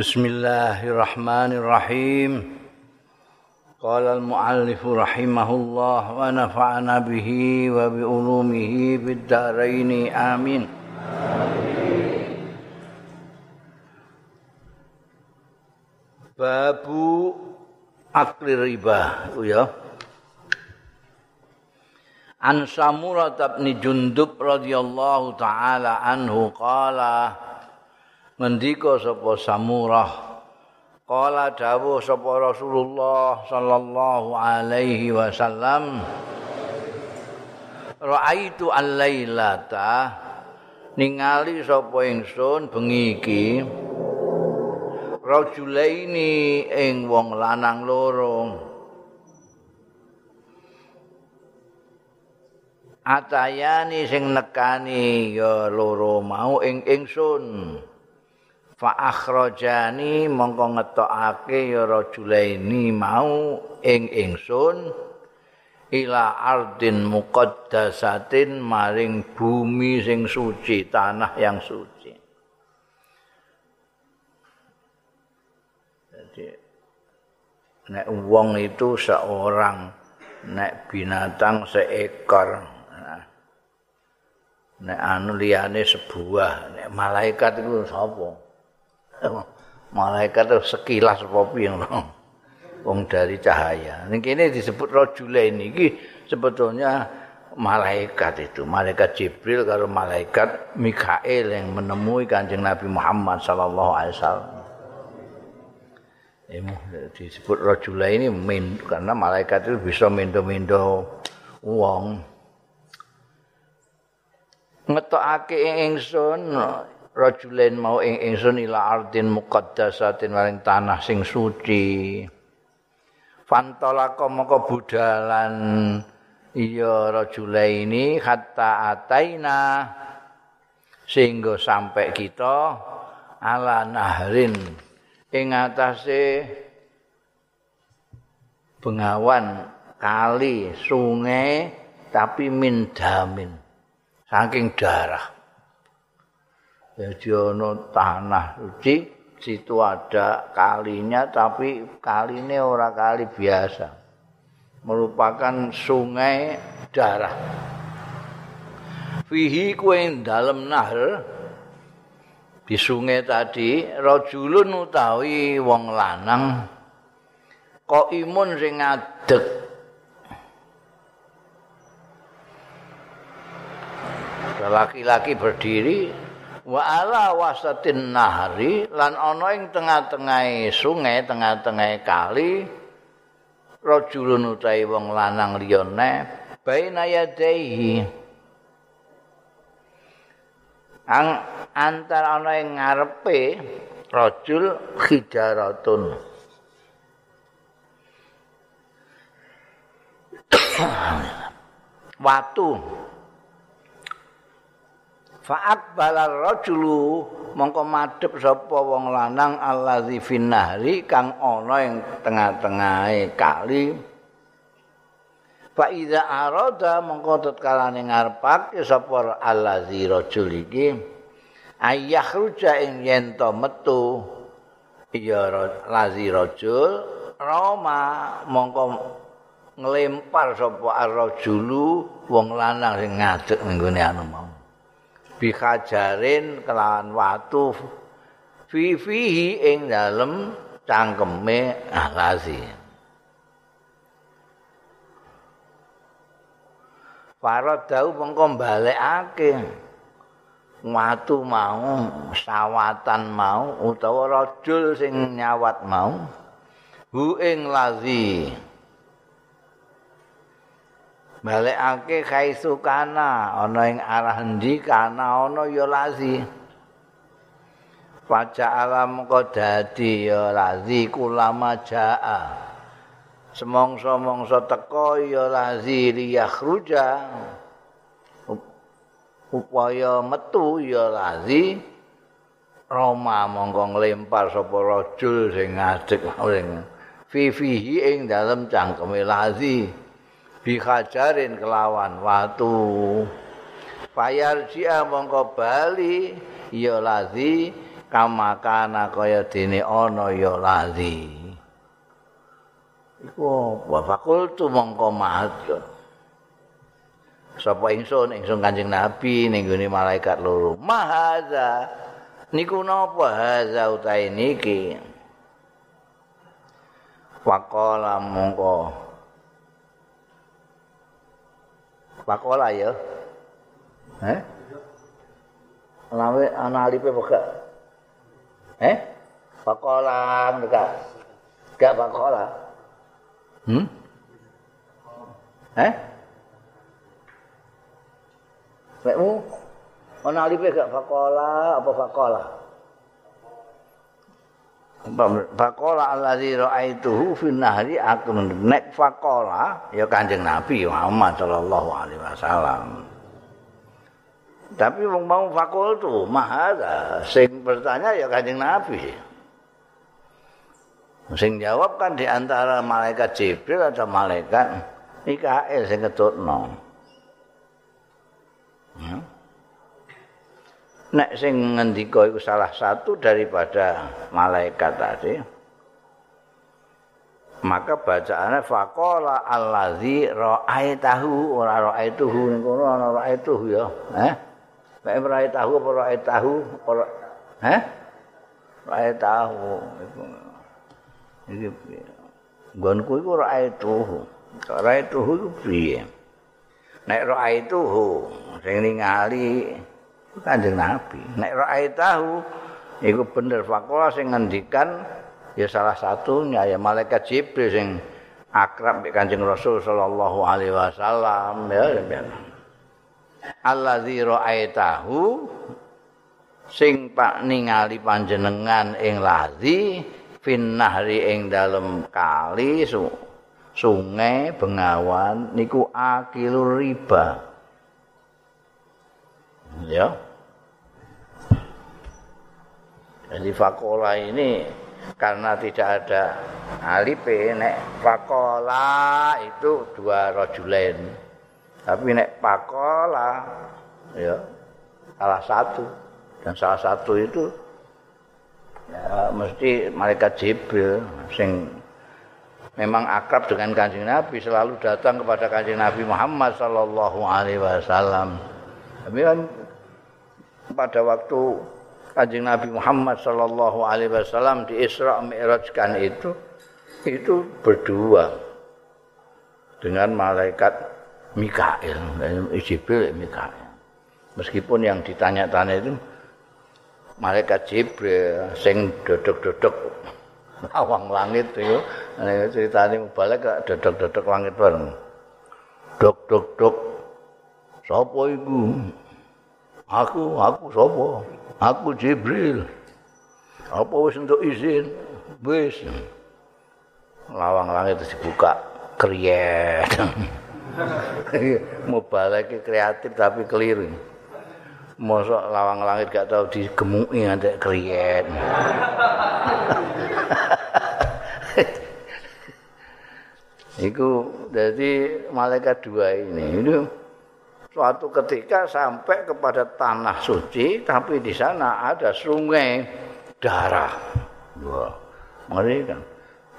Bismillahirrahmanirrahim. Qala al-muallif rahimahullah wa nafa'ana bihi wa bi ulumihi bid dharain amin. Babu akli riba itu ya. An Samurah bin Jundub radhiyallahu taala anhu qala ngendika sapa Samurah? Qala dawuh sapa Rasulullah sallallahu alaihi wasallam Ra'aitu al-lailata ningali sapa ingsun bengi iki rajulaini ing wong lanang loro. Atayani sing nekani ya loro mau ing ingsun fa akhrajani mongko ngetokake ya rajulaini mau ing ingsun ila ardin muqaddasatin maring bumi sing suci tanah yang suci. Jadi nek wong itu seorang nek binatang seekor nek anu liyane sebuah nek malaikat itu sapa malaikat itu apa piye wong dari cahaya. Ning kene disebut rajulain iki sebetulnya malaikat itu, malaikat Jibril karo malaikat Mikail yang menemui Kanjeng Nabi Muhammad sallallahu alaihi wasallam. Ini disebut rajula ini karena malaikat itu bisa mendo-mendo wong. Ngetokake ingsun rajulen mau ing ingsun ila ardin muqaddasatin maring tanah sing suci. Fantolaka moko budalan iya rajulaini hatta ataina sehingga sampai kita ala nahrin ing atase bengawan kali sungai tapi min damin saking darah Jadi ono tanah suci, situ ada kalinya tapi kalinya ora kali biasa. Merupakan sungai darah. Fihi kue dalam nahar di sungai tadi rajulun utawi wong lanang kok imun sing ngadeg laki-laki berdiri wa ala wasatin nahri lan ana ing tengah-tengah sungai tengah-tengah kali rajulun utawi wong lanang liyane baina yadaihi. Ang antar ana ing ngarepe rajul khijaratun watu Fa'at balar rajulu mongko madhep sapa wong lanang allazi finnahri kang ana ing tengah-tengahe kali. Fa iza arada mongko tatkala ning ngarepake sapa allazi rajul iki ayah ruja ing yen to metu ya lazi rajul roma mongko nglempar sapa ar-rajulu wong lanang sing ngadeg ning anu mau. Bihajarin kelawan watu fi fihi ing dalem cangkeme alazi Para dau mengko balekake watu mau sawatan mau utawa rajul sing nyawat mau. Hu ing lazi balekake kaisu kana ana ing arah endi kana ana ya lazi. Paca alam kok dadi ya lazi kulama jaa Semongso-mongso teko ya lazi liyakhruja. Upaya metu ya lazi Roma mongko nglempar sapa rajul sing ngadeg ing fifihi ing dalem cangkeme lazi bihajarin kelawan watu. Fayar jia mongko bali ya lazi. Kamakana kaya dene ana ya lazi. Iku apa? Fakultu mongko matur sapa ingsun? Ingsun kanjeng nabi ning gone malaikat loro. Mahaza niku napa haza utahe niki? Faqala mongko faqala ya. Eh lawe ana alipe pokok eh faqala enggak. Enggak faqala hmm? Eh Lekmu ana alife gak fakola apa fakola? Fakola allazi ra'aituhu fi nahri akun nek fakola ya Kanjeng Nabi Muhammad sallallahu alaihi wasallam. Tapi wong mau fakol tu mahara sing bertanya ya Kanjeng Nabi. Sing jawab kan di antara malaikat Jibril atau malaikat Mikael sing ketutno. Nek sing ngendika iku salah satu daripada malaikat tadi. Maka bacaannya faqala allazi ra'aitahu ora ra'aituhu ning kono ana ra'aituhu ya. Eh? Nek ra'aitahu apa ra'aitahu ora eh? Ra'aitahu iku. Iki nggonku iku ra'aituhu. Ra'aituhu iku piye? Nek ra'aituhu sing ningali Kanjeng Nabi. Nek ra'aitahu iku bener fakola sing ngendikan ya salah satunya ya malaikat Jibril sing akrab mek Kanjeng Rasul sallallahu alaihi wasallam ya. Allazi ra'aitahu sing pak ningali panjenengan ing lazi fin nahri ing dalem kali su, sungai bengawan niku akilur riba ya. Jadi fakola ini karena tidak ada alif nek fakola itu dua rojulain tapi nek pakola ya salah satu. Dan salah satu itu ya mesti malaikat Jibril sing memang akrab dengan kanjeng Nabi selalu datang kepada kanjeng Nabi Muhammad Sallallahu Alaihi Wasallam. Tapi kan pada waktu Kanjeng Nabi Muhammad sallallahu alaihi wasallam di Isra Mi'rajkan itu itu berdua dengan malaikat Mikail, Jibril Mikail. Meskipun yang ditanya-tanya itu malaikat Jibril sing dodok-dodok awang langit itu ceritanya balik dodok-dodok langit bareng. Dok-dok-dok sapa iku? Aku, aku sapa? Aku Jibril. Apa wis untuk izin? Wis. Lawang langit dibuka kriyet. Mau kreatif tapi keliru. Mosok lawang langit gak tahu digemuki nganti kriyet. Iku jadi malaikat dua ini. Itu suatu ketika sampai kepada tanah suci tapi di sana ada sungai darah. Wah, ngeri kan.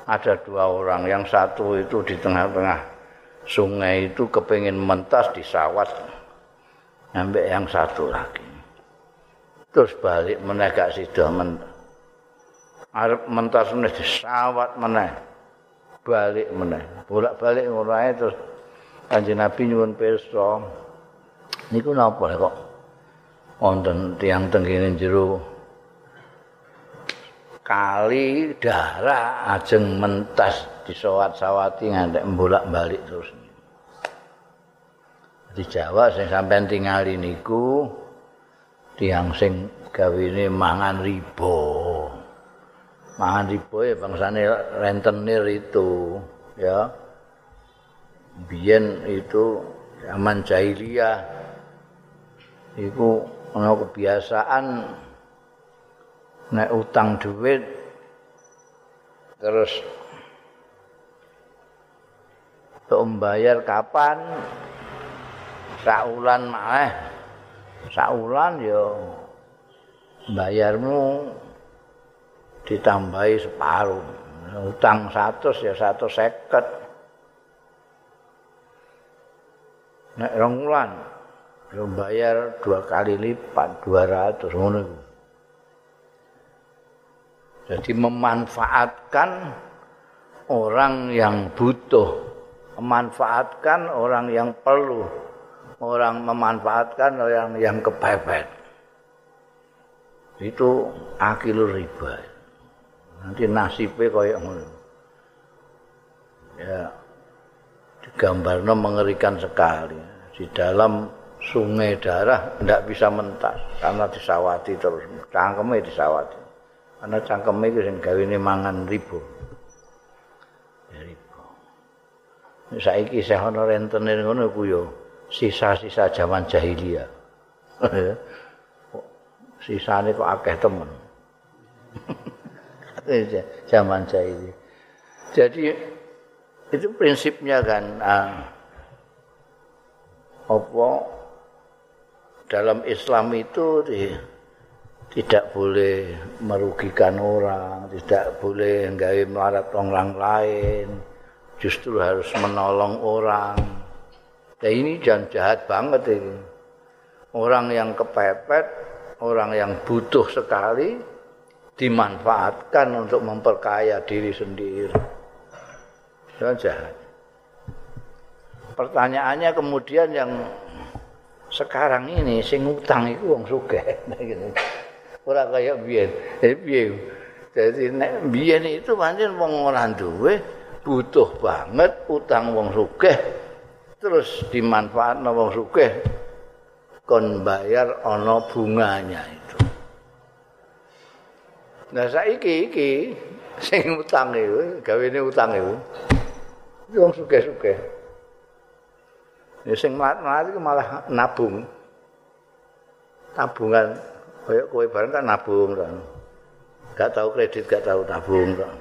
Ada dua orang, yang satu itu di tengah-tengah sungai itu kepingin mentas di sawat. Sampai yang satu lagi. Terus balik menegak sidah mentas. Arep mentas meneh di sawat meneh. Balik meneh. Bolak-balik ngono terus Kanjeng Nabi nyuwun pirsa. Niku napa kok wonten tiyang teng kene jero kali darah ajeng mentas disawat-sawati ngantek bolak-balik terus. Di Jawa sing sampean tingali niku tiyang sing gawene mangan ribo mangan ribo ya bangsane rentenir itu ya. Biyen itu zaman jahiliyah iku ana kebiasaan nek utang duit terus untuk membayar kapan? Saulan malah saulan ya bayarmu ditambahi separuh. Utang 100 ya 150 nek rong wulan yo bayar dua kali lipat 200 ngono jadi memanfaatkan orang yang butuh memanfaatkan orang yang perlu orang memanfaatkan orang yang kepepet itu akilur riba. Nanti nasibnya kayak ngono. Ya, digambarnya mengerikan sekali. Di dalam sungai darah tidak bisa mentas karena disawati terus. Cangkemnya disawati. Karena cangkemnya itu yang gawe ini mangan ribu. Ya. Saiki saya ono rentenir ngono ku yo sisa-sisa zaman jahiliyah. sisane kok akeh temen. Zaman ini. Jadi itu prinsipnya kan uh, apa dalam Islam itu di, tidak boleh merugikan orang, tidak boleh nggawe melarat orang lain, justru harus menolong orang. Nah ini jangan jahat banget ini. Orang yang kepepet orang yang butuh sekali dimanfaatkan untuk memperkaya diri sendiri. Jangan jahat. Pertanyaannya kemudian yang sekarang ini sing utang itu wong sugih gitu. Ora kaya biyen. Eh piye? Jadi nek biyen itu pancen wong ora duwe butuh banget utang wong sugih terus dimanfaatkan wong sugih kon bayar ana bunganya itu. Nah saiki iki sing utang itu, gawene utang itu. Wong sugih-sugih. Ya sing mati malah nabung. Tabungan kaya kowe bareng kan nabung kan. Gak tahu kredit, gak tahu tabung kan.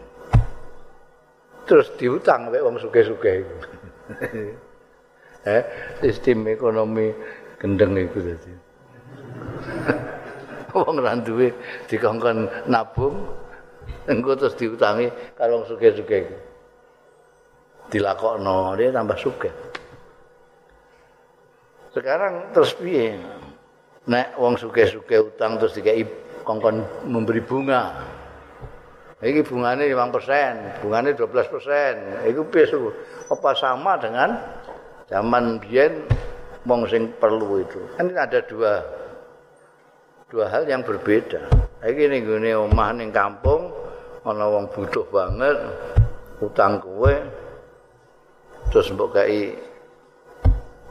Terus diutang mek wong sugih-sugih. eh, sistem ekonomi gendeng iku dadi. Wong ra duwe dikongkon nabung engko terus diutangi karo wong sugih-sugih. Dilakokno, dia tambah sugih. Sekarang terus piye? Nek wong sugih-sugih utang terus dikai kongkon memberi bunga. Iki bungane 5%, bungane 12%. Iku piye Apa sama dengan zaman biyen wong sing perlu itu. Kan ada dua dua hal yang berbeda. Iki ning gone omah ning kampung ana wong butuh banget utang kowe terus mbok kai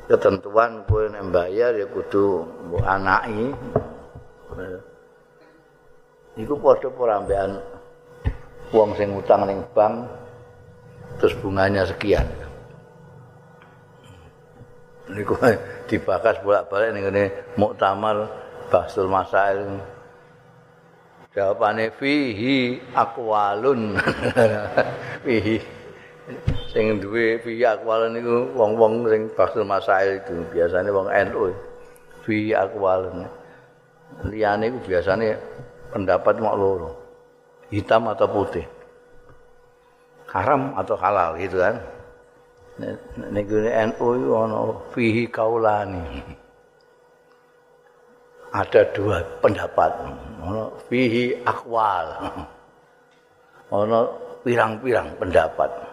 ketentuan kowe nek bayar ya kudu mbok anaki. Iku padha ora ambekan wong sing utang ning bank terus bunganya sekian. niku dibakas bolak-balik ning ngene muktamar Basul Masail. Jawabane fihi aqwalun. fihi sing duwe aqwalun niku wong-wong sing Basul Masail itu biasanya wong NU. Aqwalun. Liyane iku biasane pendapat mak loro. Hitam atau putih. Haram atau halal gitu kan. nek NU ana fihi kaulani. Ada dua pendapat. Ana fihi akwal. Ana pirang-pirang pendapat.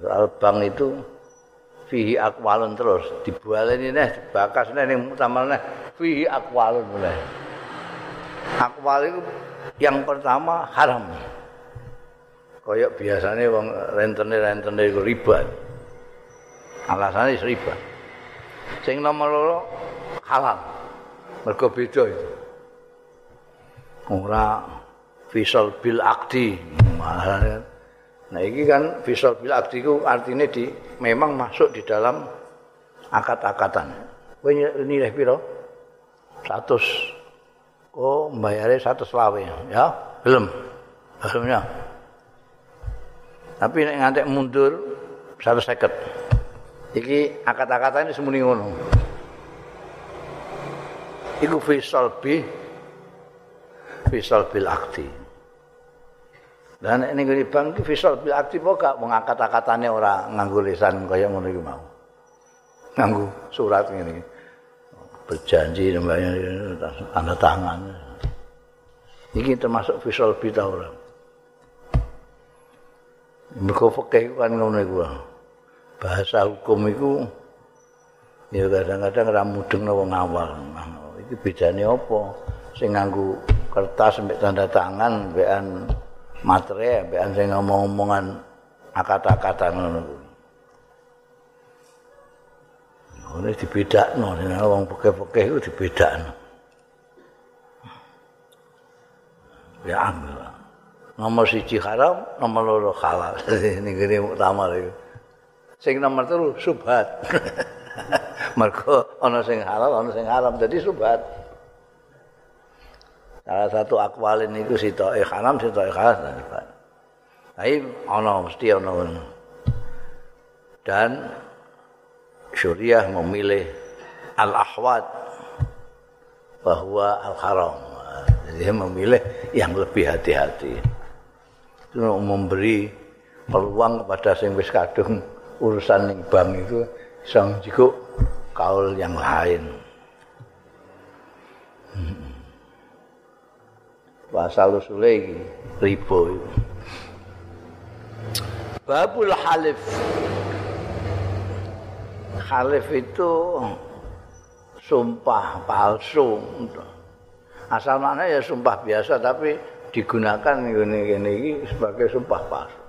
Soal itu fihi akwalun terus dibualeni neh dibakas neh ning mutamal neh fihi akwalun mulai. Akwal itu yang pertama haram. kaya biasane wong rentene-rentene iku riba. Alasane riba. Sing nomor loro halal. Mergo beda itu. Ora fisal bil akdi. Nah ini kan fisal bil akdi itu artinya di memang masuk di dalam akad-akatan. Kowe nilai piro? 100. Oh, bayarnya 100 lawe ya. Belum. Belumnya. Tapi nek ngantek mundur satu seket. Iki akad-akatan ini semuni ngono. Iku fisal bi fisal bil akti. Dan ini gini bang, fisal bil akti kok gak mengangkat katanya orang nganggu lisan kaya ngono iki mau. Nganggu surat ini. Berjanji namanya tanda tangan. Ini termasuk fisal bil orang. Mereka fakih kan ngono iku. Bahasa hukum itu ya kadang-kadang ra mudeng wong awal. Iki bedane apa? Sing nganggo kertas sampai tanda tangan mbekan materi mbekan sing ngomong-ngomongan kata-kata ngono iku. Ngono dibedakno, wong fakih-fakih itu dibedakno. Ya ambil. nomor siji haram, nomor loro halal. Ini gini utama itu. Sing nomor telu subhat. Mergo ana sing halal, ana sing haram, jadi subhat. Salah satu akwalin itu sitoke haram, sitoke halal. Tapi ana mesti ana dan syuriah memilih al-ahwat bahwa al-haram. Jadi memilih yang lebih hati-hati. memberi peluang kepada sing wis kadung urusan ning bank itu sang jiko kaul yang lain. Wasal usule iki itu. Babul halif. Halif itu sumpah palsu. Asal mana ya sumpah biasa tapi digunakan ngene iki sebagai sumpah palsu.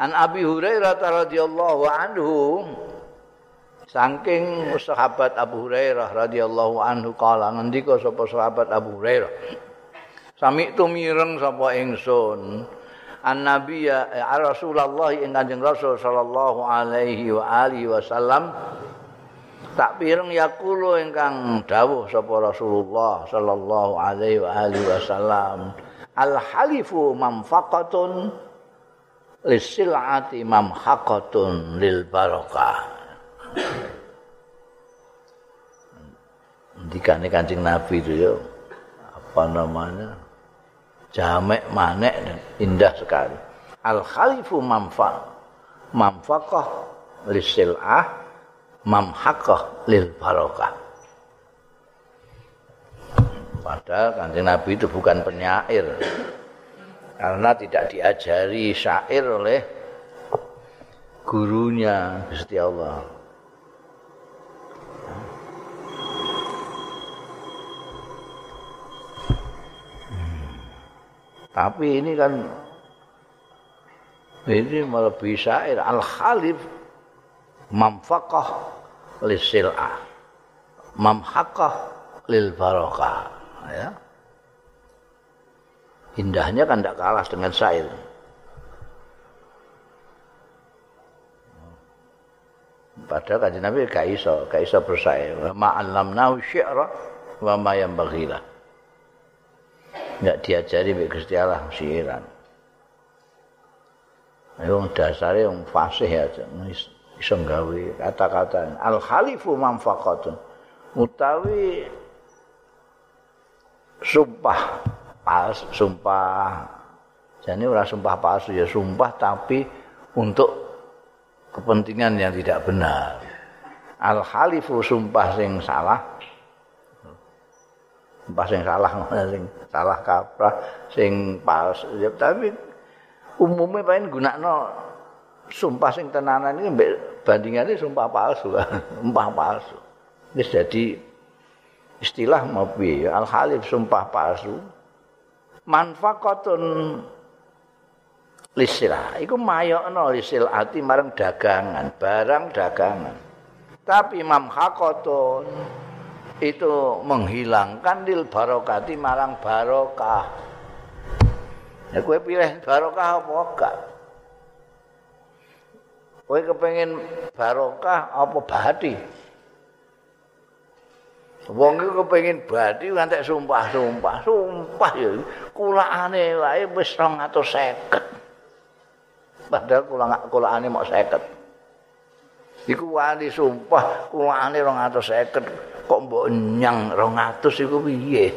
An Abi Hurairah radhiyallahu anhu saking sahabat Abu Hurairah radhiyallahu anhu kala ngendika sapa sahabat Abu Hurairah? Sami tu mireng sapa ingsun An Nabi ya eh, Rasulullah ing Kanjeng Rasul sallallahu alaihi wa alihi wasallam tak pireng yakulo ingkang dawuh sapa Rasulullah sallallahu alaihi wa alihi wasallam al halifu manfaqatun lisilati mamhaqatun lil barakah dikane kancing nabi itu ya apa namanya jamek manek dan indah sekali al khalifu manfa manfaqah lisil'ah mamhaqah lil barokah. Padahal kanjeng Nabi itu bukan penyair. Karena tidak diajari syair oleh gurunya Gusti Allah. Tapi ini kan ini malah bisa al khalif mamfaqah lisil'ah mamhaqah lil barokah ya. Indahnya kan tidak kalah dengan syair padahal kajian Nabi gak iso gak iso bersair. Ma'allamnahu syi'ra wa ma yang baghilah tidak diajari bagi Gusti Allah syiran Ayo dasarnya yang fasih aja, iso gawe kata-kata. Al khalifu manfaqatun. Utawi sumpah pas sumpah. Jadi ora sumpah palsu ya sumpah tapi untuk kepentingan yang tidak benar. Al khalifu sumpah sing salah sumpah sing salah sing salah kaprah sing palsu ya, tapi umumnya pengen gunakno sumpah sing tenanan ini bandingannya sumpah palsu sumpah palsu. Ini jadi istilah mobil al halif sumpah palsu. Manfaatun lisilah itu mayokno lisil hati marang dagangan barang dagangan. Tapi imam hakotun itu menghilangkan dil barokati marang barokah ya gue pilih barokah apa enggak Kowe kepengin barokah apa badi? Wong iku kepengin badi ngantek sumpah-sumpah, sumpah ya kulakane wae wis 250. Padahal kula kulakane mok 50. Iku wali sumpah kulakane 250 kok mbok nyang 200 iku piye?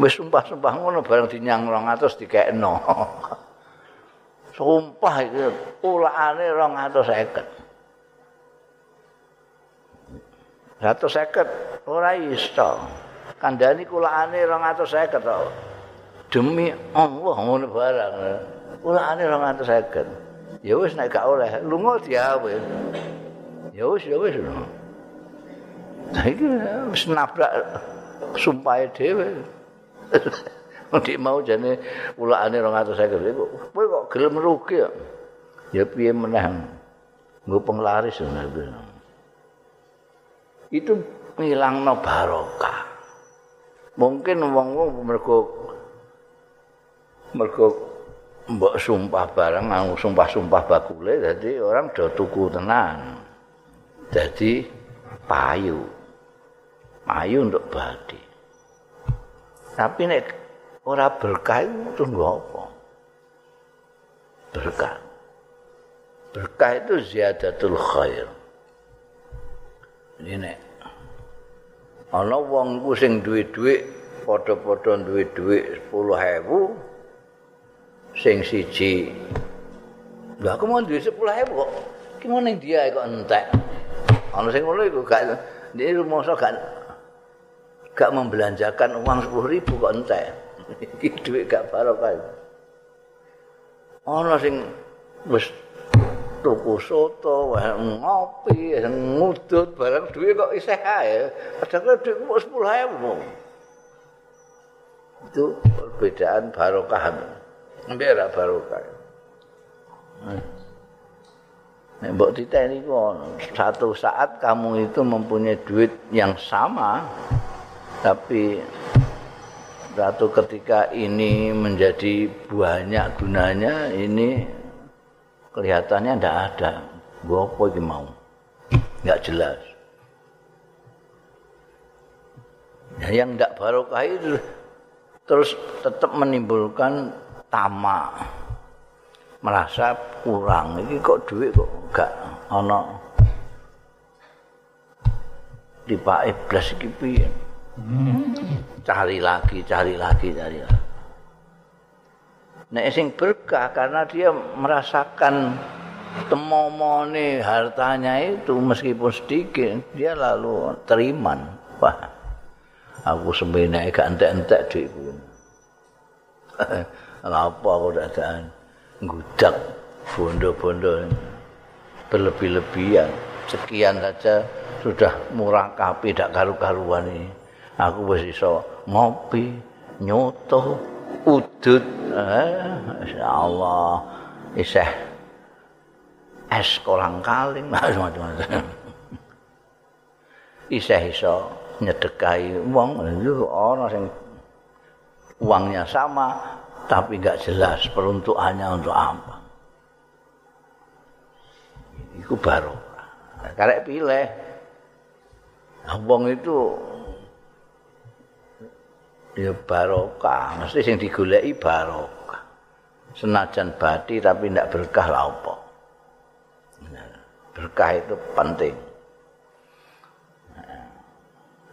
Wis sumpah-sumpah ngono bareng dinyang 200 dikekno. Sumpah iki ulakane 250. 150 ora iso. Kandhani kulakane 250 to. Demi Allah ngono barang. Kulakane 250. Ya wis nek gak oleh lunga diawe. Ya wis ya wis. Wis nabrak sumpahe dhewe. Nek mau jane ulakane 250 iku kowe kok gelem rugi ya. Ya piye meneh. Nggo penglaris Itu ngilangno barokah. Mungkin wong-wong mergo mergo mbok sumpah barang nganggo sumpah-sumpah bakule jadi orang do tuku tenan. Jadi payu. Payu untuk badi. Tapi nek ora berkah itu apa? Berkah. Berkah itu ziyadatul khair. Ini nek ana wong ku sing duwe dhuwit padha-padha duwe dhuwit 10.000 sing siji lha aku mau duwe 10.000 kok ning dia kok entek ana sing ngono iku gak iki rumoso gak gak membelanjakan uang 10.000 kok entek iki dhuwit gak barokah ana sing wis tuku soto, ngopi, ngudut barang duit kok isih ae. Padahal duit kok 10.000. Itu perbedaan barokah. Ambil era barokah. Nek mbok diteni satu saat kamu itu mempunyai duit yang sama tapi satu ketika ini menjadi banyak gunanya ini kelihatannya ndak ada. Gua apa iki mau? Enggak jelas. Ya, yang ndak barokah itu terus tetap menimbulkan tamak. Merasa kurang. Ini kok duit kok enggak ana di Pak Iblis iki piye? Cari lagi, cari lagi, cari lagi. nek sing berkah karena dia merasakan temomone hartanya itu meskipun sedikit dia lalu teriman wah aku sebenarnya gak entek-entek duitku apa aku dadaan ngudak bondo-bondo. Berlebih-lebihan sekian saja. Sudah murah kapi tidak karu-karuan ini. Aku wis iso ngopi nyoto udut. Eh, insyaallah. Isih es kolang kaling. Macam-macam. Isih iso nyedekai wong. Lho ana sing uangnya sama tapi enggak jelas peruntukannya untuk apa. Itu baru. Karek pilih. Wong itu ya barokah. Mesti sing digoleki barokah. Senajan bati tapi ndak berkah lah apa. Berkah itu penting.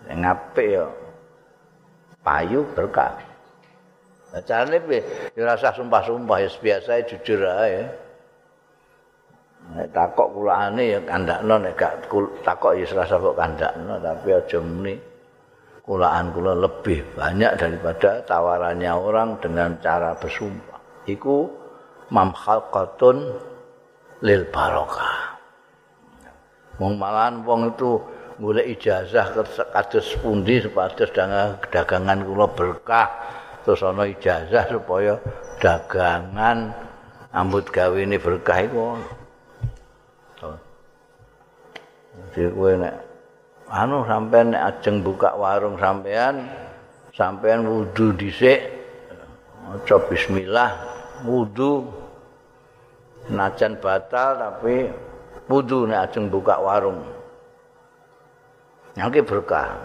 Yang apik ya payu berkah Nah, caranya piye? Ya rasa sumpah-sumpah ya biasa jujur ae. Nek takok kulane ya kandakno nek gak takok ya rasa kok kandakno tapi aja muni kulaan kula lebih banyak daripada tawarannya orang dengan cara bersumpah. Iku mamhalqatun lil barokah. Wong malahan wong itu golek ijazah kados pundi supados dagangan kula berkah terus ana ijazah supaya dagangan ambut gawe ini berkah iku. Jadi kowe nek anu sampean nek ajeng buka warung sampean sampean wudu dhisik maca bismillah wudu. Najan batal tapi wudu nek ajeng buka warung. Nyangke berkah.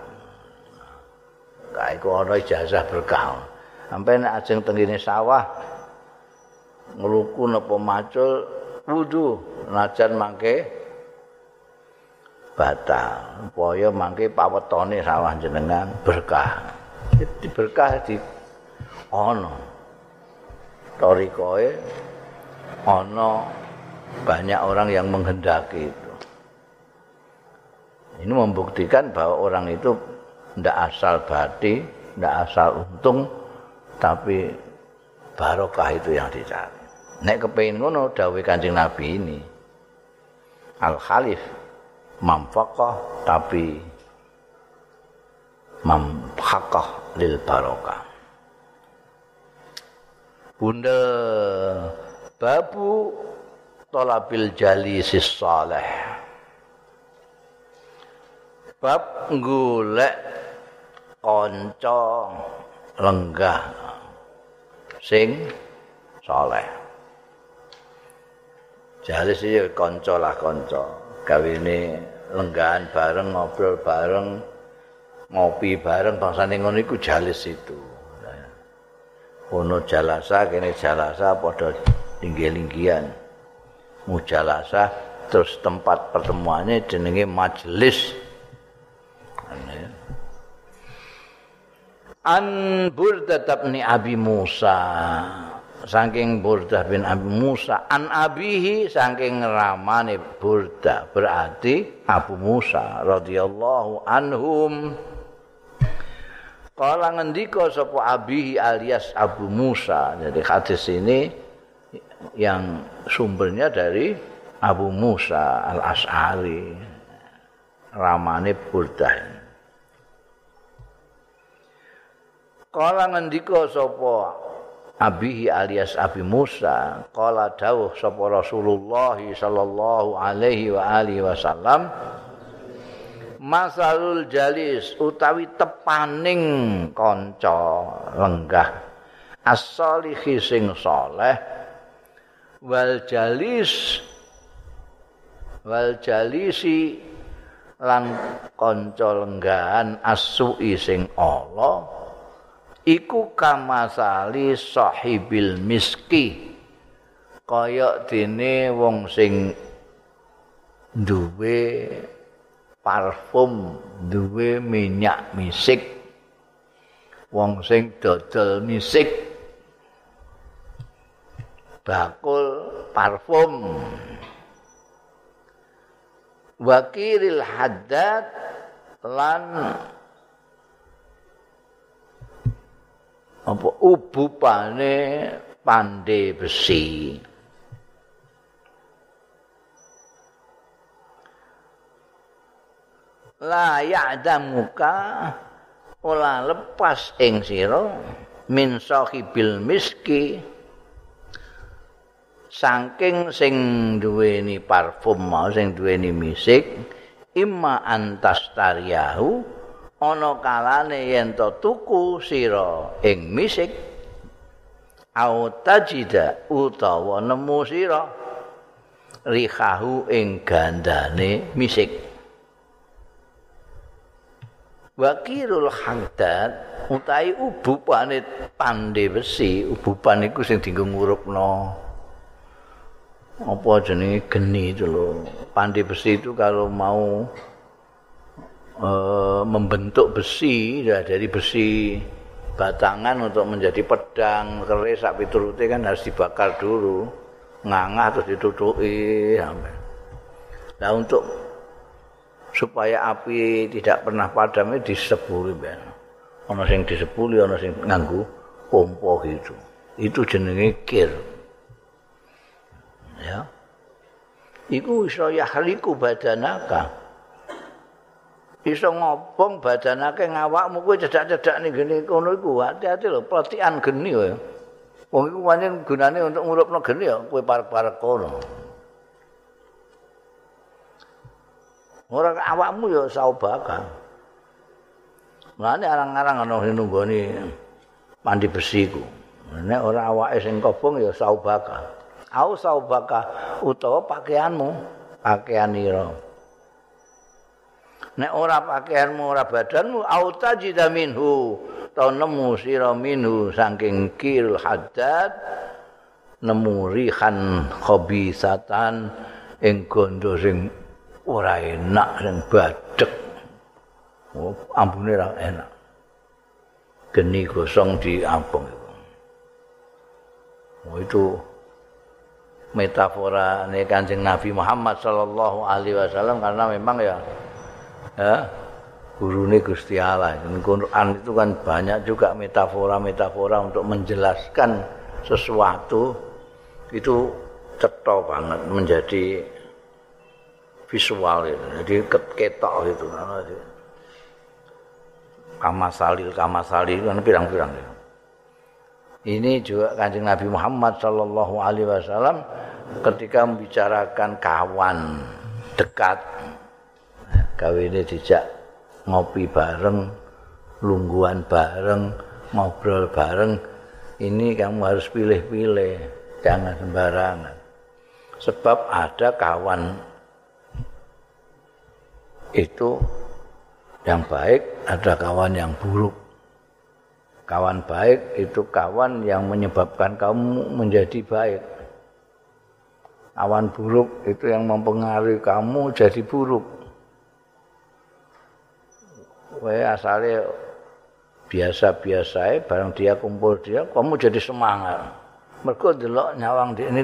Kae kok ana ijazah berkah sampean nek ajeng tengene sawah ngluku napa macul wudu najan mangke batal. Upaya mangke pawetone sawah jenengan berkah. Jadi berkah di ono. Torikoe ono banyak orang yang menghendaki itu. Ini membuktikan bahwa orang itu tidak asal bati, tidak asal untung, tapi barokah itu yang dicari. Nek kepengin ngono dawuh Kanjeng Nabi ini. Al Khalif mamfaqah tapi mamhaqah lil barokah. Bunda babu talabil jali saleh. Bab golek kanca lenggah sing saleh. Jalis iki kanca lah kanca. Gawene lenggahan bareng ngobrol bareng ngopi bareng bangsane ngono iku jalis itu. ono jalasa kene jalasa padha linggih-linggihan mujalasa terus tempat pertemuannya jenenge majelis An Burda bin Abi Musa saking Burda bin Abi Musa an abihi saking ramane Burda berarti Abu Musa radhiyallahu anhum Kala ngendika sapa abihi alias Abu Musa. Jadi hadis ini yang sumbernya dari Abu Musa Al-As'ari. Ramane Burdah. Kala ngendika sapa abihi alias Abi Musa, kala dawuh sapa Rasulullah sallallahu alaihi wa alihi wasallam masalul jalis utawi tepaning kanca lenggah as-solihi sing saleh wal jalis wal jalisi lan kanca lenggahan as-su'i sing ala iku kamasali sahibil miski. Kaya dene wong sing duwe parfum duwe minyak misik wong sing dodol misik bakul parfum. Wakiril haddad lan apa? Ubupane pande besi. La ya'damuka ora lepas ing sira min sahibil miski saking sing duweni parfum mau sing duweni misik imma antas tariyahu ana kalane yen to tuku sira ing misik au tajida utawa nemu sira rihahu ing gandane misik Wakirul hangdat utai ubupane pande besi, ubupan iku sing dienggo ngurupno. Apa jenenge geni itu lho. Pande besi itu kalau mau e, membentuk besi ya dari besi batangan untuk menjadi pedang keris sak piturute kan harus dibakar dulu ngangah terus ditutuki sampai. Nah untuk supaya api tidak pernah padam di disepuli ben. Ana sing disepuli, ana sing nganggo pompa gitu. Itu jenenge kir. Ya. Iku iso yahliku badanaka. Iso ngobong badanake ngawakmu kowe cedak-cedak ning gene kono iku. Hati-hati lho, pelatihan geni kowe. Wong iku pancen gunane untuk ngurupno geni ya kowe parek-parek kono. Ora awakmu ya saubaka. Mulane arang-arang ana nunggoni mandi besiku. Nek ora awake sing kobong ya saubaka. Au saubaka utawa pakaianmu, pakaian ira. Nek ora pakaianmu, ora badanmu, au tajida minhu, ta nemu sira minhu saking kil haddad nemu rihan khabisatan ing gondo sing ora enak sing badhek. Oh, ambune ora enak. geni gosong di apung itu. Oh, itu metafora kanjeng Nabi Muhammad Sallallahu Alaihi Wasallam karena memang ya, ya guru ini Gusti Allah. Quran itu kan banyak juga metafora-metafora untuk menjelaskan sesuatu itu cetok banget menjadi visual itu. Jadi ketok itu kamasalil kamasalil kan pirang-pirang ini juga kanjeng Nabi Muhammad Shallallahu Alaihi Wasallam ketika membicarakan kawan dekat kawin ini dijak ngopi bareng lungguan bareng ngobrol bareng. Ini kamu harus pilih-pilih jangan sembarangan. Sebab ada kawan itu yang baik ada kawan yang buruk. Kawan baik itu kawan yang menyebabkan kamu menjadi baik. Kawan buruk itu yang mempengaruhi kamu jadi buruk Wah asalnya biasa-biasa barang dia kumpul dia kamu jadi semangat mereka delok nyawang di ini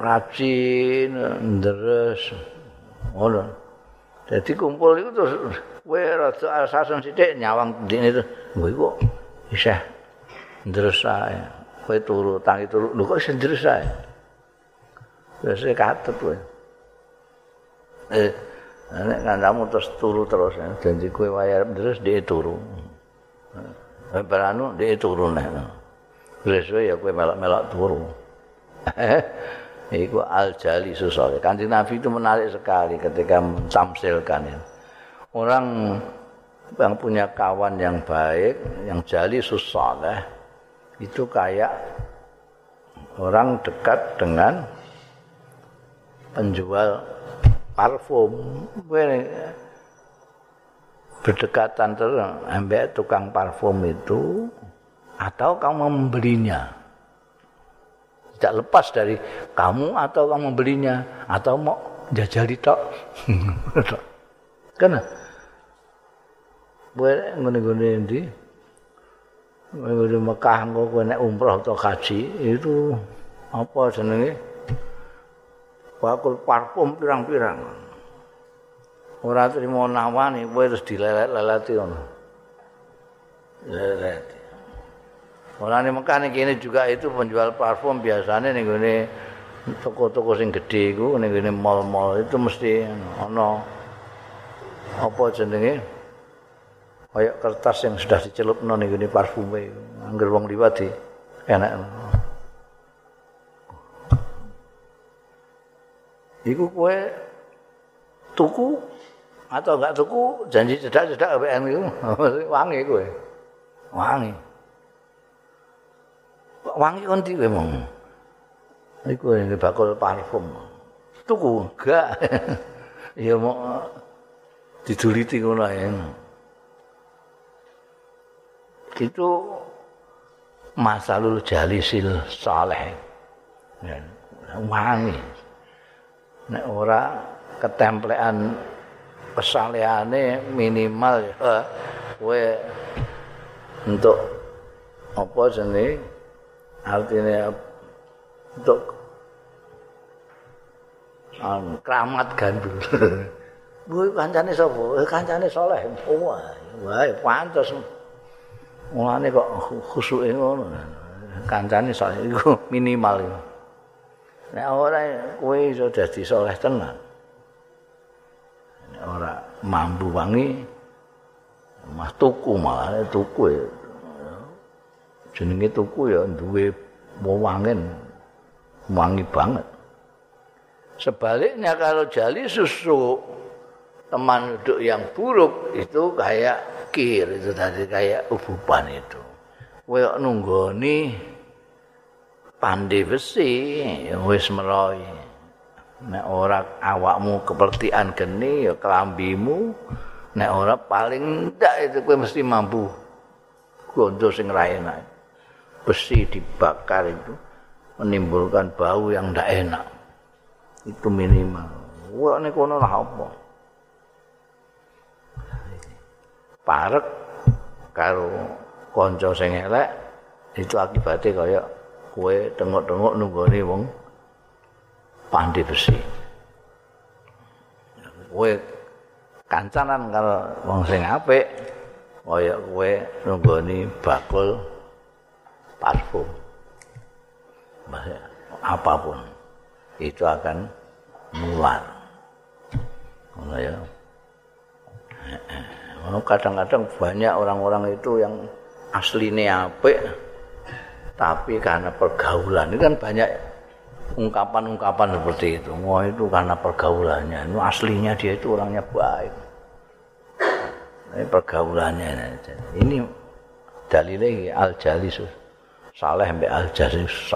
rajin deres ngono Jadi kumpul itu terus kowe rada sasen sithik nyawang ndine itu. Nggo iku isih ndres ae. Kowe turu tangi turu lho kok isih ndres ae. Wis katut kowe. Eh nek kancamu terus turu terus ya. janji kowe wayar ndres dhek turu. Baranu dhek turu nek. Wis ya kowe melok-melok turu. Iku al-jali susole. Kanjeng Nabi itu menarik sekali ketika mentamsilkan ya. Orang yang punya kawan yang baik, yang jali susole, itu kayak orang dekat dengan penjual parfum. Berdekatan terus ambek tukang parfum itu atau kamu membelinya. tidak lepas dari kamu atau kamu membelinya atau mau jajali tok. Kan? Boleh ngene-ngene ndi? Ngene Mekah kowe nek umroh atau haji itu apa jenenge? Bakul parfum pirang-pirang. Ora trimo nawani kowe terus dilelet-leleti ngono. Lelet. Di Mekah nih kini juga itu penjual parfum biasanya nih gini toko-toko sing gede itu nih gini mall-mall itu mesti ono apa jenenge kayak kertas yang sudah dicelup nih gini parfum itu angger wong liwat enak Iku kue tuku atau enggak tuku janji cedak-cedak APN itu wangi kue wangi. wangi kondi kowe mong. Iku yang bakul parfum. Tuku enggak. ya mau diduliti ngono ya. Itu masalul jalisil saleh. Ya, wangi. Nek ora ketemplean kesalehane minimal kowe untuk apa jenenge artinya untuk um, keramat gandul. Bu kancane sapa? Eh kancane saleh. Wah, wah pantes. Mulane kok khusuke ngono. Kancane saleh iku minimal iku. Nek ora kowe iso dadi saleh tenan. Nek ora mampu wangi mah tuku malah tuku jenenge tuku ya duwe wewangen wangi banget. Sebaliknya kalau jali susu teman duduk yang buruk itu kayak kir itu tadi kayak ubupan itu. Kowe nunggoni pandi besi wis meroy. Nek ora awakmu kepertian geni ya kelambimu nek ora paling ndak itu kowe mesti mampu gondo sing ra enak. besi dibakar itu menimbulkan bau yang tidak enak. Itu minimal. Wah, ini kono lah apa? parek karo kanca sing elek itu akibatnya kaya kowe tengok-tengok nunggone wong pandi besi. Kowe kancanan karo wong sing apik kaya kowe nunggoni bakul parfum. apapun itu akan nular. Ya. Kadang-kadang banyak orang-orang itu yang aslinya apik tapi karena pergaulan ini kan banyak ungkapan-ungkapan seperti itu. Wah itu karena pergaulannya. Itu aslinya dia itu orangnya baik. Ini pergaulannya. Ini dalilnya al jalisus saleh mbak al jalisus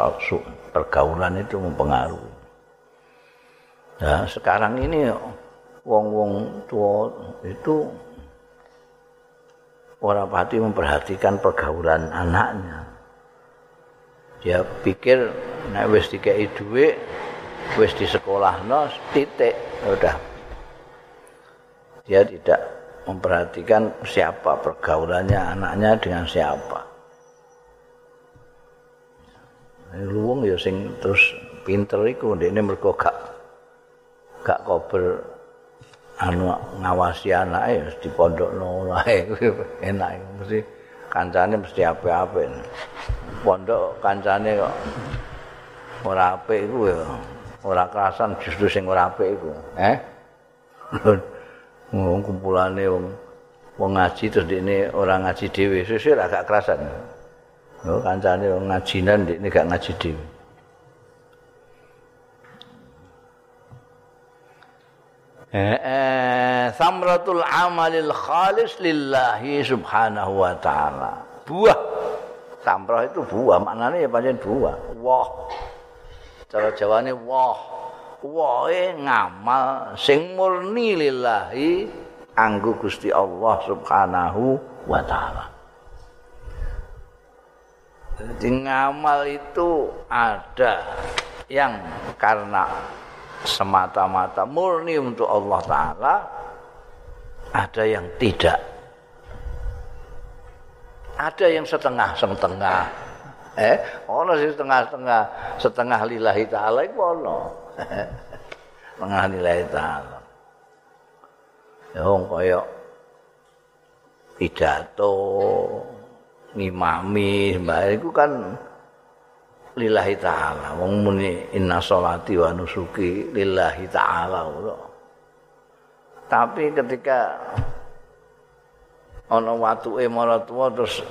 pergaulan itu mempengaruhi. Nah, sekarang ini wong-wong tua itu orang pati memperhatikan pergaulan anaknya. Dia pikir nek wis dikei dhuwit, wis di sekolahno titik, udah. Dia tidak memperhatikan siapa pergaulannya anaknya dengan siapa. Luwung ya sing terus pinter iku ndekne mergo gak gak kober anu ngawasi anake di pondokno wae enak mesti kancane mesti apik-apik. Pondok kancane kok ora apik iku ya ora kerasan justru sing ora apik iku. Eh? Wong kumpulane wong wong ngaji terus dene ora ngaji dhewe, sesuk agak kerasan. Oh, kancane wong ngajinan dene gak ngaji dhewe. Samratul amalil khalis lillahi subhanahu wa ta'ala. Buah. Samrah itu buah, maknanya ya pancen buah. Wah. Cara jawane wah. Wae ngamal sing murni lillahi anggo Gusti Allah subhanahu wa ta'ala. Jadi ngamal itu ada yang karena semata-mata murni untuk Allah Ta'ala ada yang tidak. Ada yang setengah-setengah. Eh ono sih setengah-setengah setengah lillahi ta'ala itu ono. Setengah lillahi ta'ala. Ya orang kaya pidato ngimami mbak itu kan lillahi ta'ala. Wong muni inna sholati wa nusuki lillahi ta'ala tapi ketika ana watuke maratuwa terus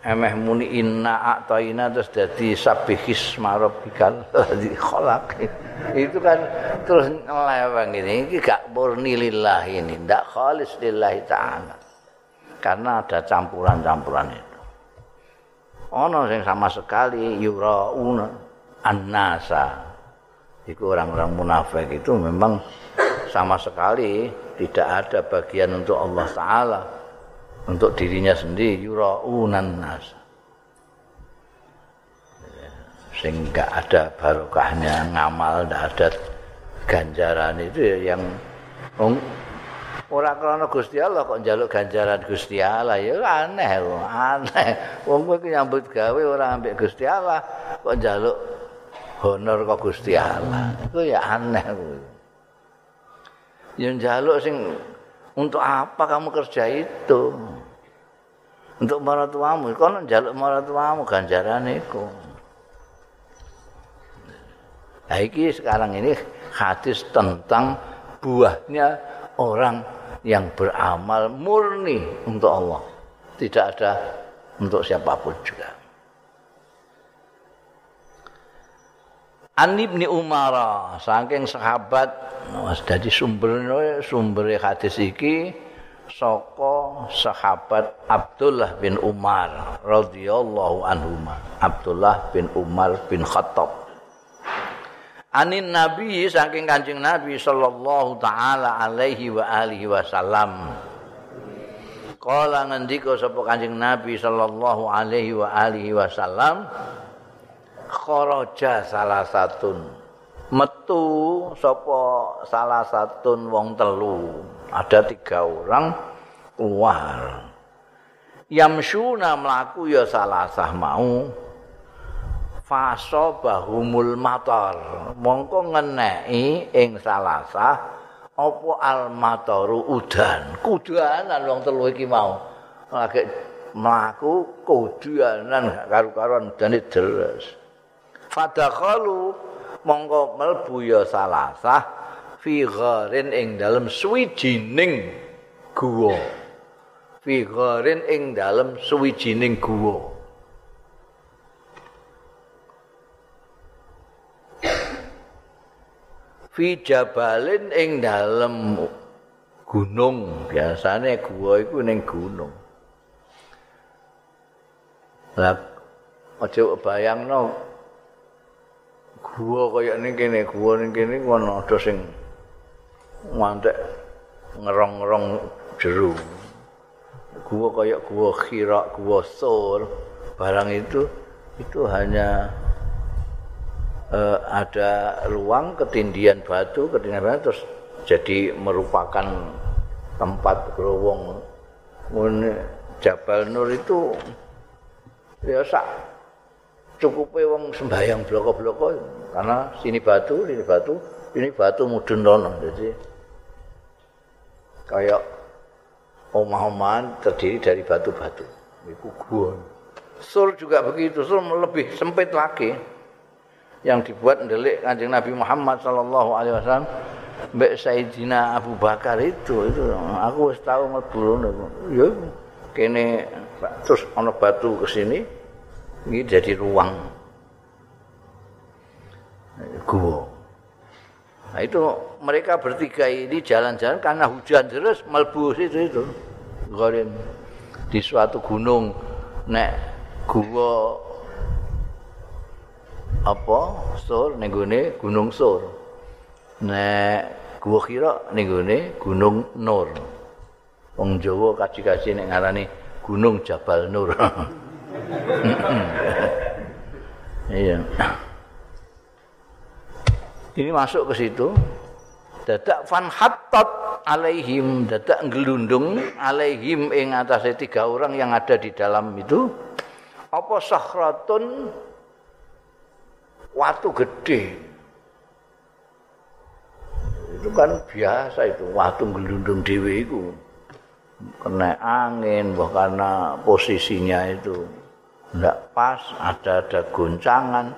emeh muni inna a'taina terus dadi sabihis marabbikal ladzi khalaq itu kan terus ngeleweng ini. Ini gak murni lillahi ini. Ndak khalis lillahi ta'ala. Karena ada campuran-campuran itu ana sing sama sekali yurauna annasa. Iku orang-orang munafik itu memang sama sekali tidak ada bagian untuk Allah taala. Untuk dirinya sendiri yuraunan nas sehingga ada barokahnya ngamal tidak ada ganjaran itu yang ora krana Gusti Allah kok njaluk ganjaran Gusti Allah? Ya aneh wong aneh. Wong kowe nyambut gawe ora ambek Gusti Allah kok njaluk honor kok Gusti Allah? Itu ya aneh kuwi ya njaluk sing untuk apa kamu kerja itu? Untuk maratuamu kono njaluk maratuamu ganjaran iku. Nah, ini sekarang ini hadis tentang buahnya orang yang beramal murni untuk Allah. Tidak ada untuk siapa pun juga. An Ibni Umar saking sahabat Mas dadi sumber sumber hadis iki saka sahabat Abdullah bin Umar radhiyallahu anhu Abdullah bin Umar bin Khattab anin nabi saking kancing nabi sallallahu taala alaihi wa alihi wasallam. Kala ngendika sapa kancing nabi sallallahu alaihi wa alihi wasallam? Kharaja salah satun. Metu sapa salah satun wong telu. Ada tiga orang keluar yamsuna mlaku ya salasah mau faso bahumul matar. Mongko ngeneki ing salasah apa al mataru udan? Kudanan wong telu iki mau. Lagi mlaku kudanan karo-karuan udane deres. Fadakhalu mongko mlebu ya salasah fi gharin ing dalem suwijining guwa. Fi gharin ing dalem suwijining guwa fi jabalin ing dalem gunung. Biasane guwa iku ning gunung. Lah aja bayangno guwa kaya ning kene guwa ning kene ana ada sing ngantek ngerong-ngerong jero. Gua kayak gua khira, gua sur, barang itu itu hanya uh, ada ruang ketindian batu, ketindian batu terus jadi merupakan tempat gerowong. Jabal Nur itu ya sak cukupnya wong sembahyang bloko-bloko karena sini batu, sini batu, ini batu mudun rono. Jadi kayak omah-omahan terdiri dari batu-batu. Gua. Sur juga begitu, sur lebih sempit lagi. Yang dibuat ndelik Kanjeng Nabi Muhammad sallallahu alaihi wasallam Mbak Sayyidina Abu Bakar itu itu. Aku wis tau mlebu ya kene terus ana batu ke sini ini jadi ruang. Gua Nah itu mereka bertiga ini jalan-jalan karena hujan terus melbu situ itu. Gorin di suatu gunung nek gua apa sur ning gunung sur. Nek gua kira ning gunung nur. Wong Jawa kaji-kaji nek ngarani gunung Jabal Nur. Iya. ini masuk ke situ dadak fan hattat alaihim dadak gelundung alaihim ing atase tiga orang yang ada di dalam itu apa sahratun watu gede. Itu kan biasa itu watu gelundung dewe itu kena angin bahwa karena posisinya itu. Tidak pas ada ada goncangan.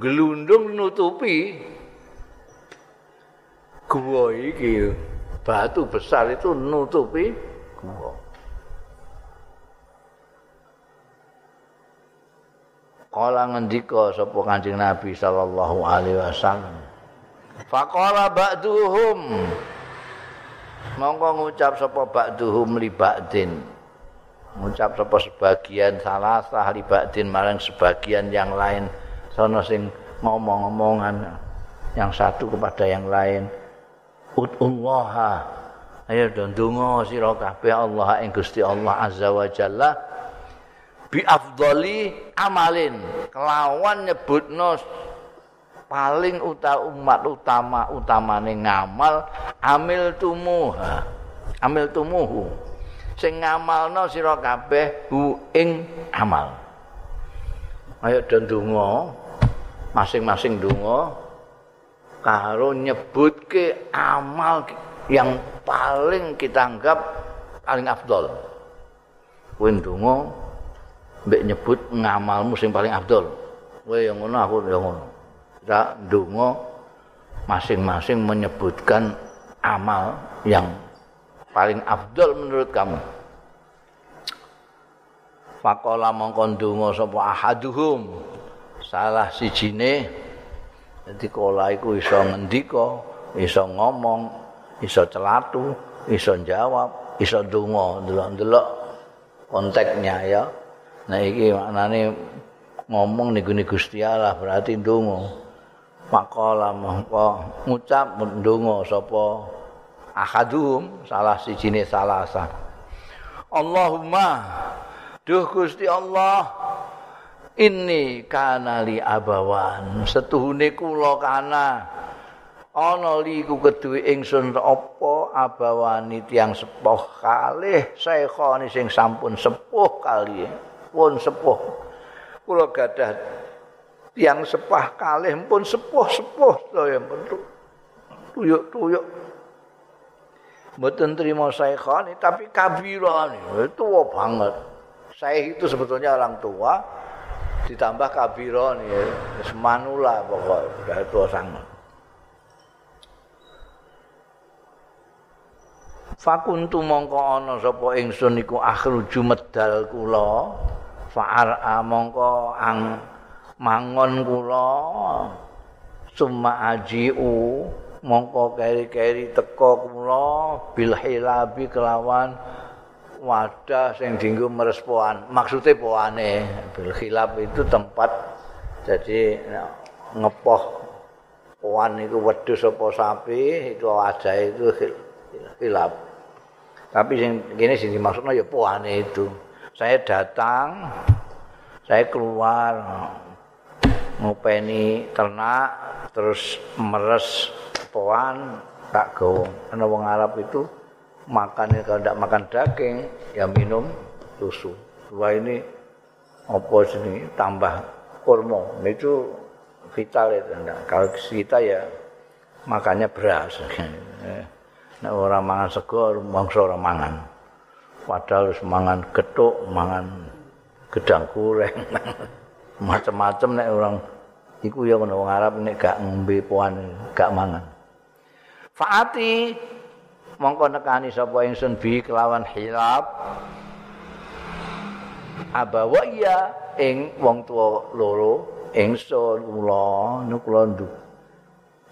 Gelundung nutupi. Gua iki batu besar itu nutupi gua kala ngendika sapa Kanjeng Nabi sallallahu alaihi wasallam. Faqala ba'duhum. Mongko ngucap sapa ba'duhum li ba'din. Ngucap sapa sebagian salah sah li ba'din marang sebagian yang lain. Sono sing ngomong-ngomongan yang satu kepada yang lain. Udullah ayo ndonga sira kabeh Allah ing Gusti Allah azza wa jalla bi afdali amalin. Kelawan nyebutno paling uta umat utama utamane ngamal amil tumuha. Amil tumuhu. Sing ngamalno sira kabeh hu ing amal. Ayo ndonga masing-masing donga karo nyebutke amal yang paling kita anggap paling afdol. Kowe ndonga mbek nyebut ngamalmu sing paling afdol. Kowe yang ngono aku yang ngono. Kita ndonga masing-masing menyebutkan amal yang paling afdol menurut kamu. Fakola mongkon donga sapa ahaduhum salah sijine dadi kala iku iso ngendika iso ngomong iso celatu iso jawab iso donga delok-delok konteksnya ya nah iki maknane ngomong ning Gusti Allah berarti donga makola mongko ngucap ndonga sapa? Ahadum salah sijine salah sah Allahumma duh Gusti Allah ini kana li abawan. Setuhune kula kana ana liku keduwe ingsun apa abawani tiang sepuh kalih saikhani sing sampun sepuh kali pun sepuh. Kula gadah tiang sepah kalih pun sepuh-sepuh saya pun tuyuk-tuyuk. Mboten trimo saikhani tapi kabirani. Tua banget. Saya itu sebetulnya orang tua ditambah kabirani semanula pokoknya tua sangat. Fakuntu mongko ana sapa ingsun iku akhruju medal kula fa'ar mongko ang mangon kula. Summa ajiu mongko keri-keri teka kula. Bil hilabi kelawan wadah sing dienggo meres poan maksude poane bil hilab itu tempat jadi ngepoh poan itu wedhus apa sapi itu wadah itu hilab. Tapi sing kene sing dimaksudna ya puane itu. Saya datang, saya keluar ngopeni ternak terus meres poan tak go. Ana wong Arab itu makan kalau tidak makan daging ya minum susu. Dua ini apa sini tambah kurma itu vital itu. Nah, kalau kita ya makannya beras. nek ora mangan sego mangsa ora mangan padahal wis mangan gethuk mangan gedang goreng. Macam-macam nek orang iku ya ngono wong Arab nek gak ngombe poan gak mangan. Faati mongko nekani sapa ingsun bi kelawan hilap abawa iya ing wong tuwa loro ingsun kula niku kula nduk.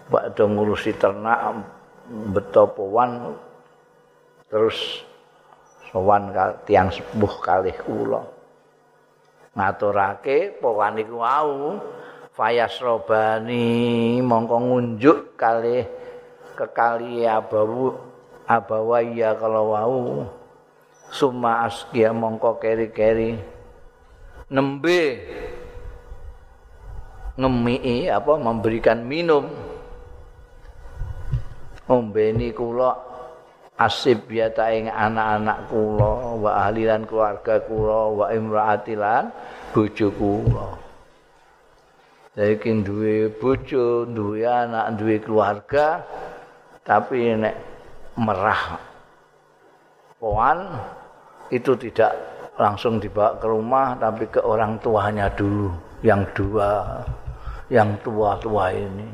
Bakdo ngurusi ternak betopowan terus sowan tiang sepuh kalih kula. Ngaturake powan iku wau. Fayasrobani mongko ngunjuk kalih kekali abawu abawaya kalau wau. Summa askia mongko keri-keri. Nembe. Ngemi apa memberikan minum. Ombeni kula asib biata ing anak-anak kula wa ahli lan keluarga kula wa imraatilan bojo kula Jadi duwe bojo, duwe anak, duwe keluarga, tapi nek merah poan itu tidak langsung dibawa ke rumah, tapi ke orang tuanya dulu, yang dua, yang tua-tua ini.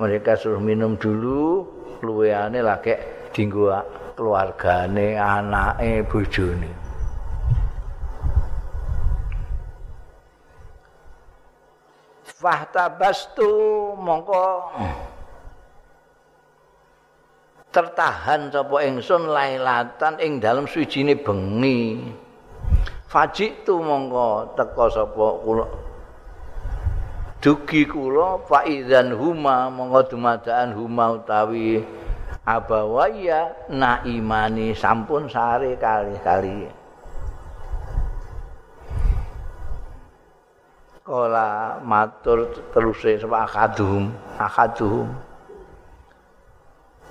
Mereka suruh minum dulu, luweane lagi dinggo keluargane, anake, bojone. Fahtabastu mongko tertahan sapa ingsun lailatan ing dalem suwijine bengi. Fajik tu mongko teka sapa kula dugi kula faizan huma monggo dumadaan huma utawi abawaya naimani sampun sare kali-kali. Kala matur teruse sapa akadum akadum.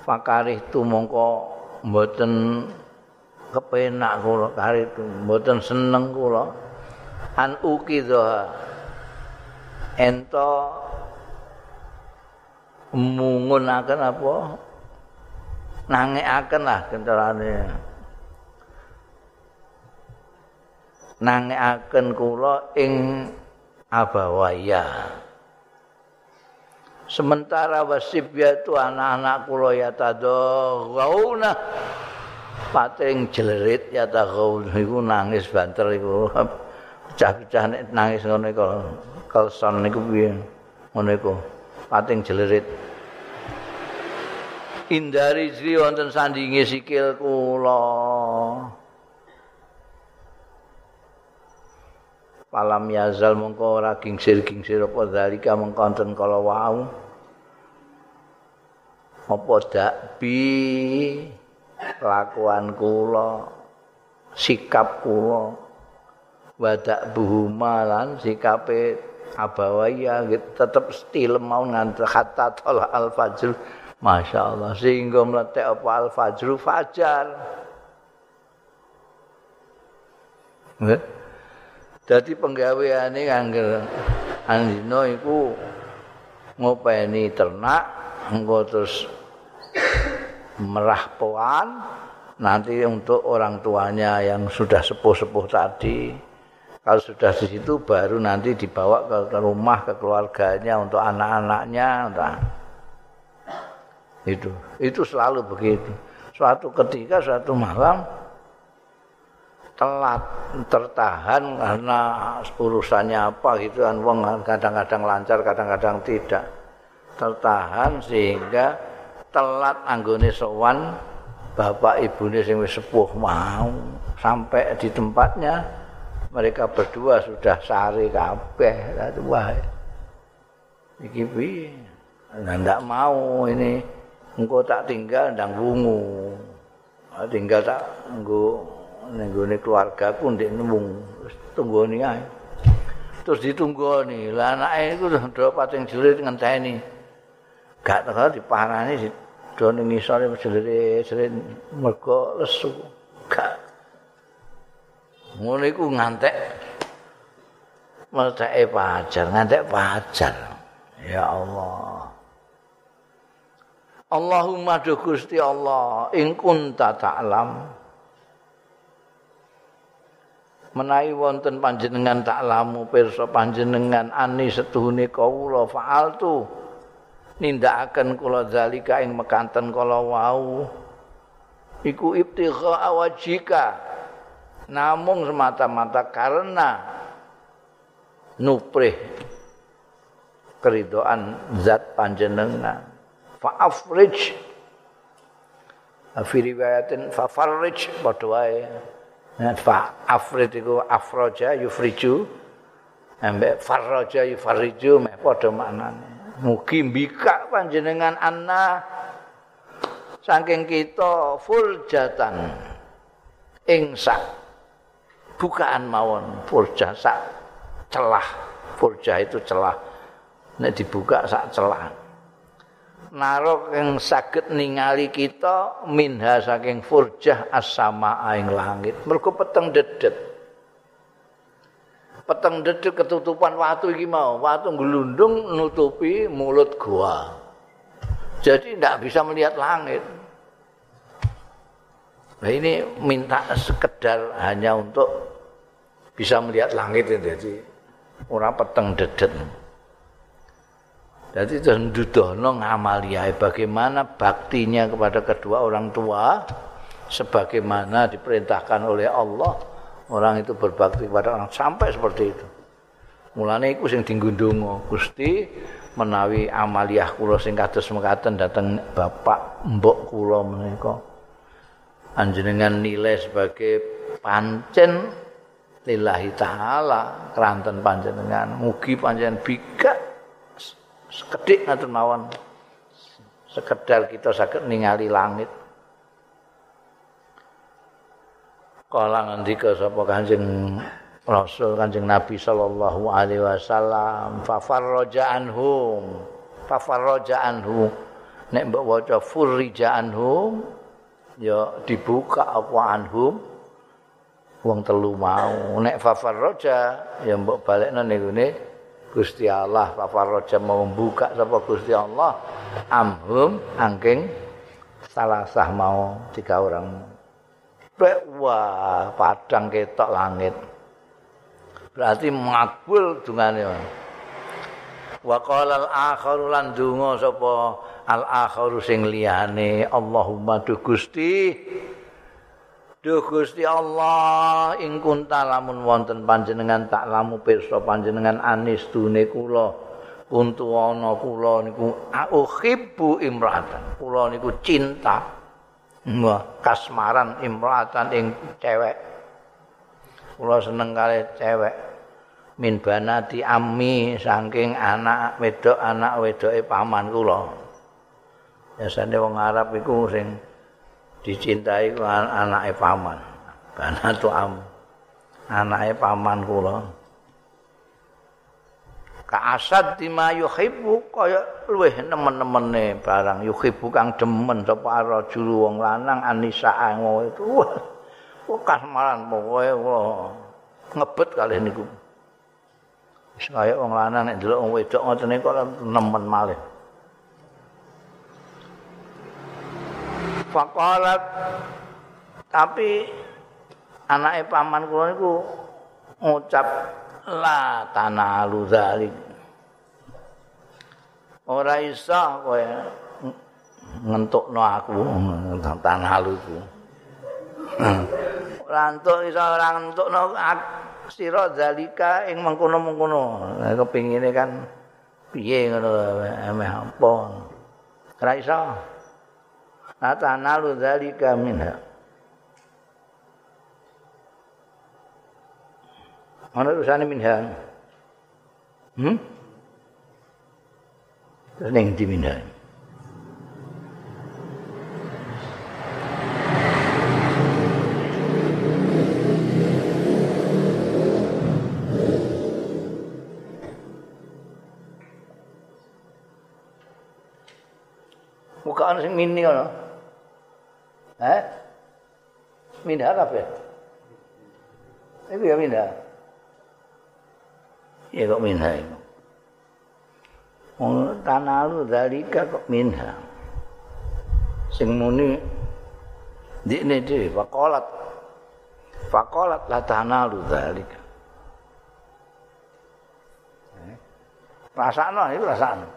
Fakarih tu mongko mboten kepenak kula kari tu mboten seneng kula. An ukidha ento mungunaken apa nangekaken lah kendarane nangekaken kula ing abawaya. Sementara wasib yaitu anak-anak kula ya tadawuna pating jelerit ya tadawuna iku nangis banter iku. Pecah-pecah nangis ngono iku. Kelson niku piye? Ngono iku. Pating jelerit indari sri wonten sandinge sikil kula. Palam yazal mongko ora gingsir-gingsir apa dalika mengkonten kala wau. Apa dak bi lakuan kula, sikap kula, wadak buhumalan sikape abawaya tetap stil mau nganti hatta tolah al fajr masya Allah sehingga meletek apa? Al fajr fajar. Jadi penggawean ini angger andino itu ngopeni ternak engko terus merah poan nanti untuk orang tuanya yang sudah sepuh-sepuh tadi. Kalau sudah di situ baru nanti dibawa ke rumah ke keluarganya untuk anak-anaknya itu. Itu selalu begitu. Suatu ketika suatu malam telat tertahan karena urusannya apa gitu kan wong kadang-kadang lancar kadang-kadang tidak. Tertahan sehingga telat anggone sowan bapak ibune sing wis sepuh mau. Sampai di tempatnya mereka berdua sudah sari kabeh. Wah iki piye? Ndak mau ini engko tak tinggal ndang wungu. Tinggal tak engko ning gone keluargaku ndek nembung. Tunggoni ae. Terus ditunggoni. Lah anake iku do pating jerit ngenteni. Gak teko dipanani do ning isore jerit-jerit mergo lesu. Gak. Ngono iku ngantek mleteke pajar ngantek pajar. Ya Allah Allahumma do Gusti Allah ing kunta ta'lam. Menawi wonten panjenengan ta'lamu pirsa panjenengan ani setuhune kawula fa'altu. Nindakaken kula zalika ing mekanten kala wau. Iku ibtigha awajika namung semata-mata karena nuprih keridoan zat panjenengan fa afrij fi riwayatin fa farrij padha wae. Fa afrij iku afroja yufriju. Ambek farroja yufarriju meh padha maknane. Mugi mbikak panjenengan anna. Saking kita full jatan ing sak bukaan mawon furja sak celah. Furja itu celah. Nek dibuka sak celah narok yang sakit ningali kita minha saking furjah asama aing langit. Mergo peteng dedet. Peteng dedet ketutupan watu iki mau. Watu gelundung nutupi mulut gua. Jadi tidak bisa melihat langit. Nah ini minta sekedar hanya untuk bisa melihat langit jadi orang peteng dedet. Jadi itu ndudono ngamaliai bagaimana baktinya kepada kedua orang tua sebagaimana diperintahkan oleh Allah. Orang itu berbakti kepada orang sampai seperti itu. Mulane iku sing dinggundungo Gusti menawi amaliyah kula sing kados mekaten dateng bapak mbok kula menika. Anjenengan nilai sebagai pancen lillahi taala keranten panjenengan. Mugi panjenengan bika sekedik ngaten mawon. Sekedar kita saged ningali langit. Kala ngendika sapa kanjeng Rasul kanjeng Nabi sallallahu alaihi wasallam fa farraja anhum. Fa farraja anhum. Nek mbok waca furrija anhum ya dibuka apa anhum? Wong telu mau. Nek fafar roja ya mbok balekno ne Gusti Allah roja mau membuka sapa Gusti Allah? Amhum angking salah sah mau tiga orang wah padang ketok langit. Berarti makbul dungane wa qala al akharu lan donga sapa? Al akharu sing liyane Allahumma du Gusti Duh Gusti Allah ing kunta lamun wonten panjenengan tak lamu pirsa panjenengan anis dune kula. Untu ana kula niku auhibbu imratan kula niku cinta wah kasmaran imratan ing cewek. Kula seneng kali cewek. Min banati ammi saking anak wedok anak wedoke paman kula. Biasane wong Arab iku sing dicintai ku anake paman. Banatu am. Anake paman kula. ka asad dima yuhibbu kaya luweh nemen-nemene barang yuhibbu kang demen sapa rajul wong lanang anisa ngono itu wah kok kasmaran pokoke ngebet kalih niku wis kaya wong lanang nek ndelok wong wedok ngoten kok nemen malih Faqalat. Tapi anake paman kula niku ngucap la tanalu zalik. Ora iso kowe ngentukno aku tanalu ku ora entuk iso ora ngentukno sira zalika ing mengkono-mengkono. Kepingine kan piye ngono emeh apa ora iso Atanalu zalika minha Ana urusane minha. Terus ning di minha. Muka ana sing mini ngono. Eh? Minha kabeh. Iku ya minha. ya kok minha itu. Oh, tanalu dalika kok minha. Sing muni dikne dhewe faqalat faqalat la tanalu dalika. Rasakno iku rasakno.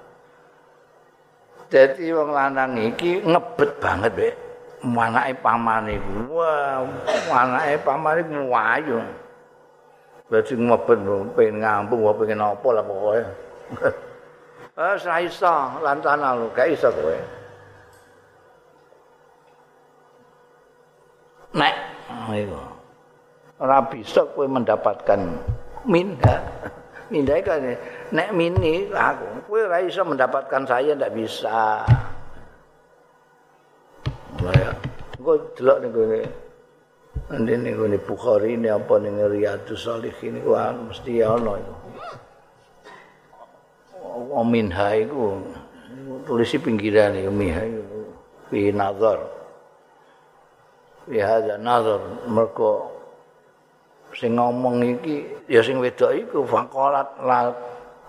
Dadi wong lanang iki ngebet banget, Bek. Manake paman iku. Wah, manake paman iku wayu. Dadi mebet pengen ngampung apa pengen apa lah pokoke. Eh ora iso lantana lu, gak iso kowe. Nek ayo. Ora bisa kowe mendapatkan minda. Minda kan nek mini aku kowe ora iso mendapatkan saya ndak bisa. Lah ya. Kok delok ning Nanti ini gue Bukhari ini apa nih Riyadus Salihin ini wah mesti ono itu. Omin hai ku tulisi pinggiran ini Omin hai fi nazar. Fi hada nazar mereka sing ngomong iki ya sing wedok iku faqalat la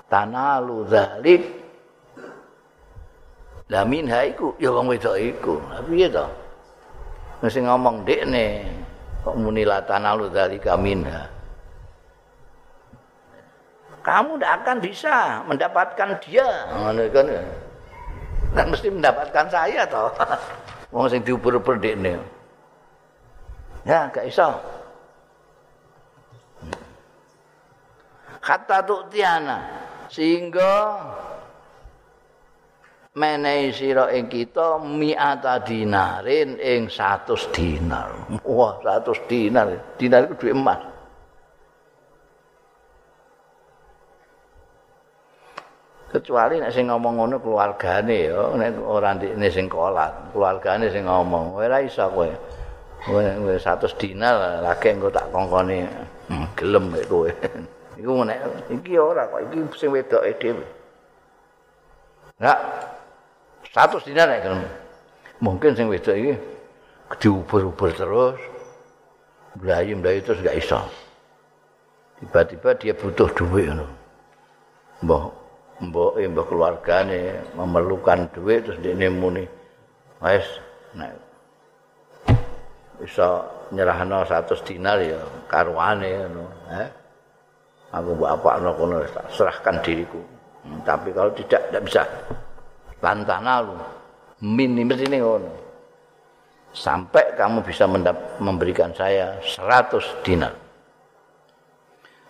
tanalu zalik la min haiku ya wong wedok iku. Piye to? Sing ngomong dekne kok muni latanalu dzalika minha? Kamu tidak akan bisa mendapatkan dia. Kan kan mesti mendapatkan saya toh wong sing diuber-uber dekne ya gak iso. Kata tuh tiana sehingga menehi sira ing kita mi'ata dinarin ing 100 dinar. Wah, 100 dinar. Dinar itu duit emas. Kecuali nek sing ngomong ngono keluargane ya, nek ora ndekne sing kolat, keluargane sing ngomong. Ora iso kowe. Kowe 100 dinar lagi engko tak kongkone hmm, gelem kowe. Iku nek iki ora kok iki sing wedoke dhewe. Enggak, Satu dinar nek mungkin sing wedok iki diubur-ubur terus. Mlayu-mlayu terus gak iso. Tiba-tiba dia butuh duit ngono. Mbah mbok e mbah keluargane memerlukan duit terus dene muni. Wes nek iso nyerahno 100 dinar ya karuane ngono, eh. Aku mbok apakno kono serahkan diriku. Hmm, tapi kalau tidak tidak bisa. Lantanalu minimis ini ngono. Sampai kamu bisa memberikan saya 100 dinar.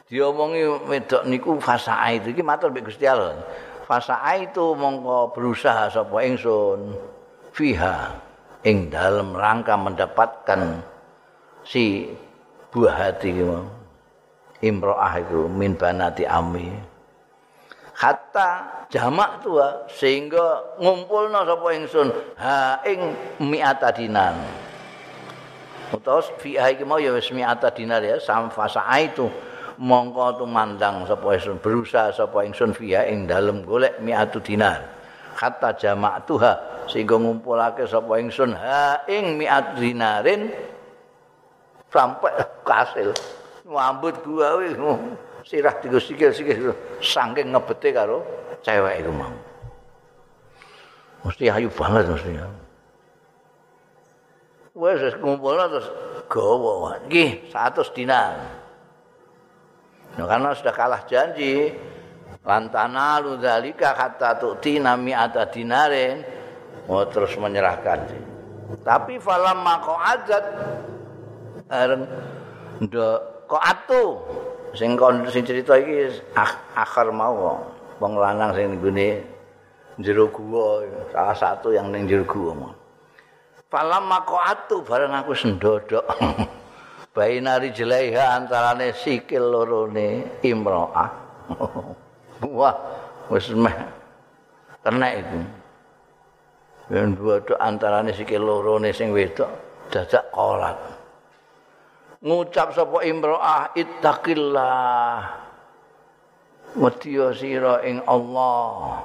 Diomongi wedok niku fasa'a itu. Iki matur mbek Gusti Allah. Fasa'a itu mongko berusaha sapa ingsun fiha ing dalam rangka mendapatkan si buah hati imro'ah itu min banati ami hatta jamak tua sehingga ngumpulna sapa ingsun? Ha ing mi'ata dinar. Utawa fi iki mau ya wis mi'ata dinar ya sam itu mongko tumandang sapa ingsun berusaha sapa ingsun via ing dalem golek miatu dinar. Kata jamak tuha sehingga ngumpulake sapa ingsun ha ing miatu dinarin. Sampai kasil ngambut gua sirah tiga sikil-sikil saking ngebete karo cewek iku mau. Mesti ayu banget mesti wes kumpul terus gawa nggih 100 dinar. Nah, karena sudah kalah janji lantana lu dalika kata tu'ti nami ada dinarin mau terus menyerahkan. Tapi falam mako adat areng ndok kok atu sing kon sing cerita iki akhir mau wong lanang sing nggone jero gua salah satu yang ning jero gua falam maqatu bareng aku sendodok. Bainari jelaiha antarane sikil lorone imroah. Wah wis meh. Kena itu. Yang dua antarane sikil lorone sing wedok dadak kolat ngucap sapa imroah ittaqillah. Mutiyo sira ing Allah.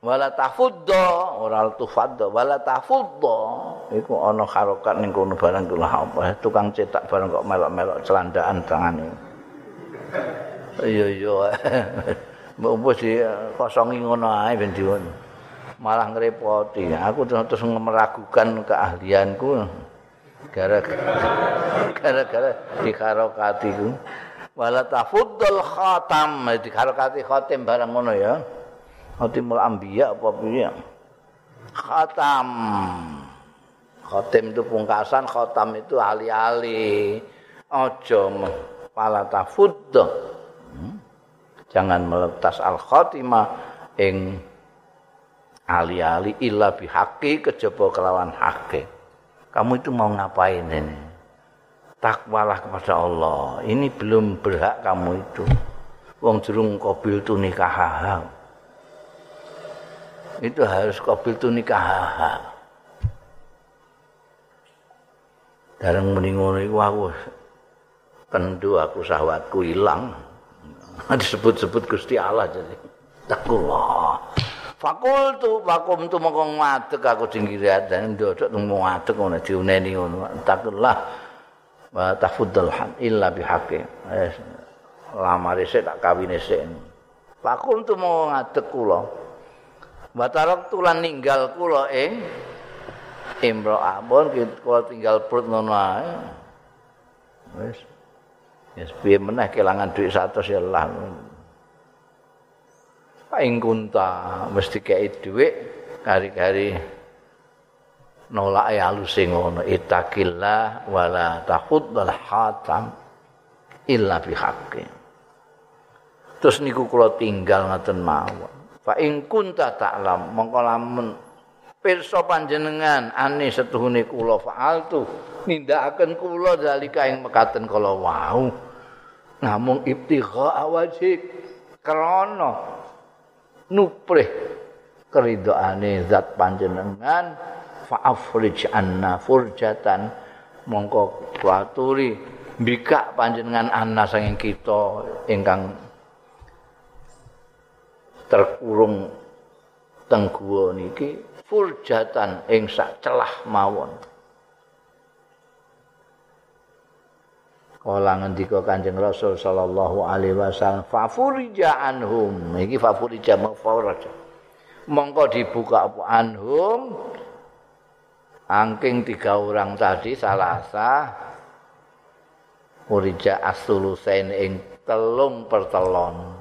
Wala tafudda ora tufadda wala tafudda iku ana harokat ning kono barang kula apa. Tukang cetak barang kok melok-melok celandaan tangane iya iya. Mbok di kosongi ngono ae ben diwon. Malah ngrepoti. Aku terus meragukan keahlianku gara-gara gara di harokatiku wala tafuddal khatam di harokati khatim barang ngono ya Khatimul Anbiya apa piye? Khatam. Khatim itu pungkasan, khatam itu ali-ali. Aja pala tafud. Hmm? Jangan meletas al-khatimah ing ali-ali illa bihaqi kejaba kelawan haqqi. Kamu itu mau ngapain ini? Takwalah kepada Allah. Ini belum berhak kamu itu. Wong jerung kobil tu nikah itu harus kabil tu nikah Darang muni ngono aku kendu aku sahwatku ilang. Disebut-sebut Gusti Allah jadi. Takullah. Fakultu fakum tu mongko ngadeg aku dinggiri dan ndodok temu ngadeg ngono diuneni ngono. Takullah wa tafuddal illa bihaqi. Lamare sik tak kawine sik. Fakultu mongko ngadeg kula. Batarok tulan ninggal kula ing Imro Abon kula tinggal perut ngono ae. Wis. Wis piye meneh kelangan dhuwit 100 ya lah. Paing kunta mesti kei dhuwit kari-kari nolak ya aluse ngono itakillah wala tahuddal hatam illa bihaqqi. Terus niku kula tinggal ngaten mawon. fa ing kunta ta'lam mongko lamun pirsa panjenengan ane setuhune kula faaltu nindakaken kula dalika ing mekaten kala wau namung ibtigha awajik krana nuprih keridoane zat panjenengan. Fa'afrij anna furjatan. Mongko kuaturi bika panjenengan anna sanging kita ingkang terkurung teng niki. Furjatan ing sak celah mawon. Kala ngendika Kanjeng Rasul sallallahu alaihi wasallam fa furija anhum iki fa furija mafaraja. Mongko dibuka apa anhum angking tiga orang tadi salasa Furija asulusain ing telung pertelon.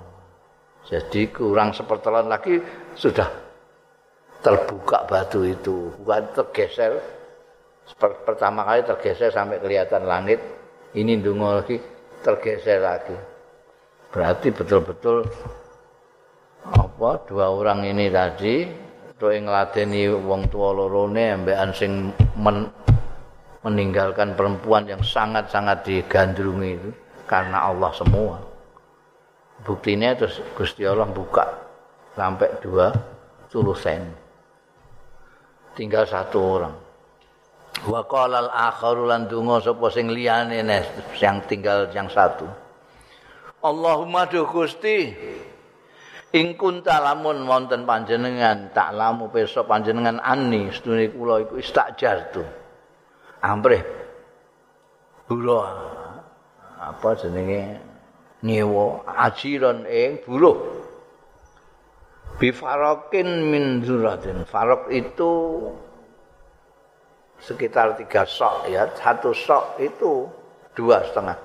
Jadi kurang sepertelan lagi sudah terbuka batu itu, bukan tergeser. Pertama kali tergeser sampai kelihatan langit, ini dungo lagi tergeser lagi. Berarti betul-betul apa dua orang ini tadi itu yang ngeladeni wong tua lorone ambekan sing men, meninggalkan perempuan yang sangat-sangat digandrungi itu karena Allah semua. buktinya terus Gusti Allah buka sampai dua tulusen tinggal satu orang wa qala al akharu lan donga sapa sing liyane yang tinggal yang satu. Allahumma duh Gusti ing kunta lamun wonten panjenengan tak lamu pirsa panjenengan ani sedune kula iku istakjar tu amrih. Buruh apa jenenge? Nyewa. Ajiran ing buruh. Bifarokin min zuratin. Farok itu sekitar tiga sok ya. Satu sok itu dua setengah.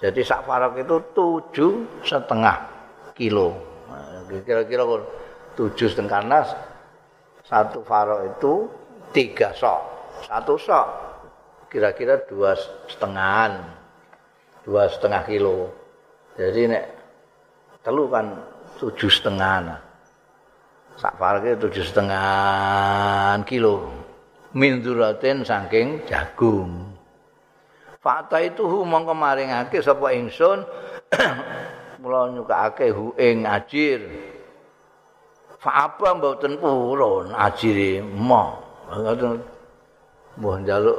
Jadi sak farok itu tujuh setengah kilo. Kira-kira tujuh setengah karena satu farok itu tiga sok. Satu sok kira-kira dua setengah dua setengah kilo. Jadi nek telu kan tujuh setengah nah. sak farok itu tujuh setengah kilo min duratin saking jagung. Fakta itu hu mongko maringake sapa ingsun mula nyukake hu ing ajir. Fa apa mboten purun ajire mo. Ngoten mbah njaluk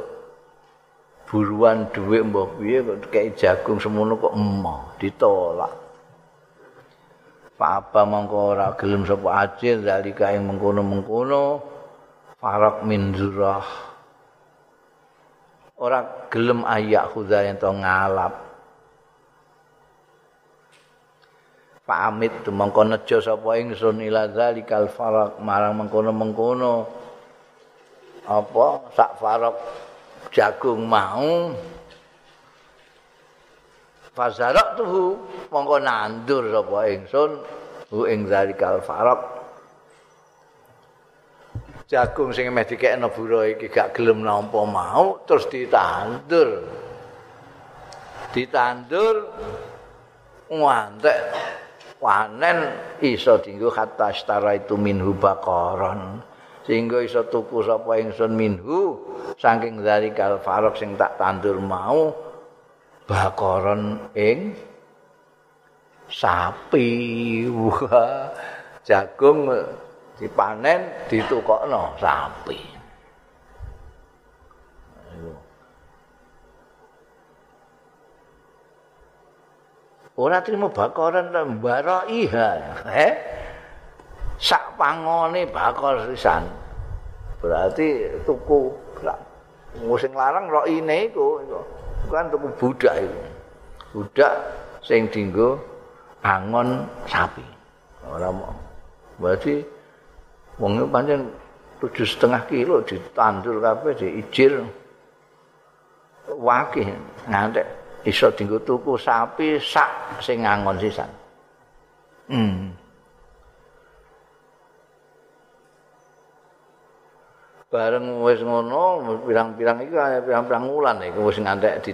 buruan dhuwit mbah piye kok kei jagung semono kok emo ditolak. Fa apa mongko ora gelem sapa ajir zalika ing mengkono-mengkono. Farak min zurah ora gelem ayak khuda yang to ngalap. Pamit mengko nejo sapa ingsun ila zalikal farak marang mengkono-mengkono. Apa sak farak jagung mau? Fazarak tuh mongko nandur sapa ingsun hu ing zalikal farak jagung sing meh dikekno buro iki gak gelem nampa mau terus ditandur. Ditandur ngantek panen iso dinggo hatta stara itu minhu baqaran sehingga iso tuku sapa ingsun minhu saking dari kal farok sing tak tandur mau baqaran ing sapi. Wah jagung dipanen ditukokno sapi. Ora trimo bakoran mbaro iha. Eh? Sak pangone bakor sisan. Berarti tuku sing larang roine iku kan tuku budak iku. Budak sing dinggo angon sapi. Ora mau. Berarti wong pancen tujuh setengah kilo ditandur kabeh diijil. Wakih ngantek. Iso dinggo tuku sapi sak sing ngangon sisan. Hmm. bareng wis ngono pirang-pirang iki pirang-pirang wulan iki wis ngantek di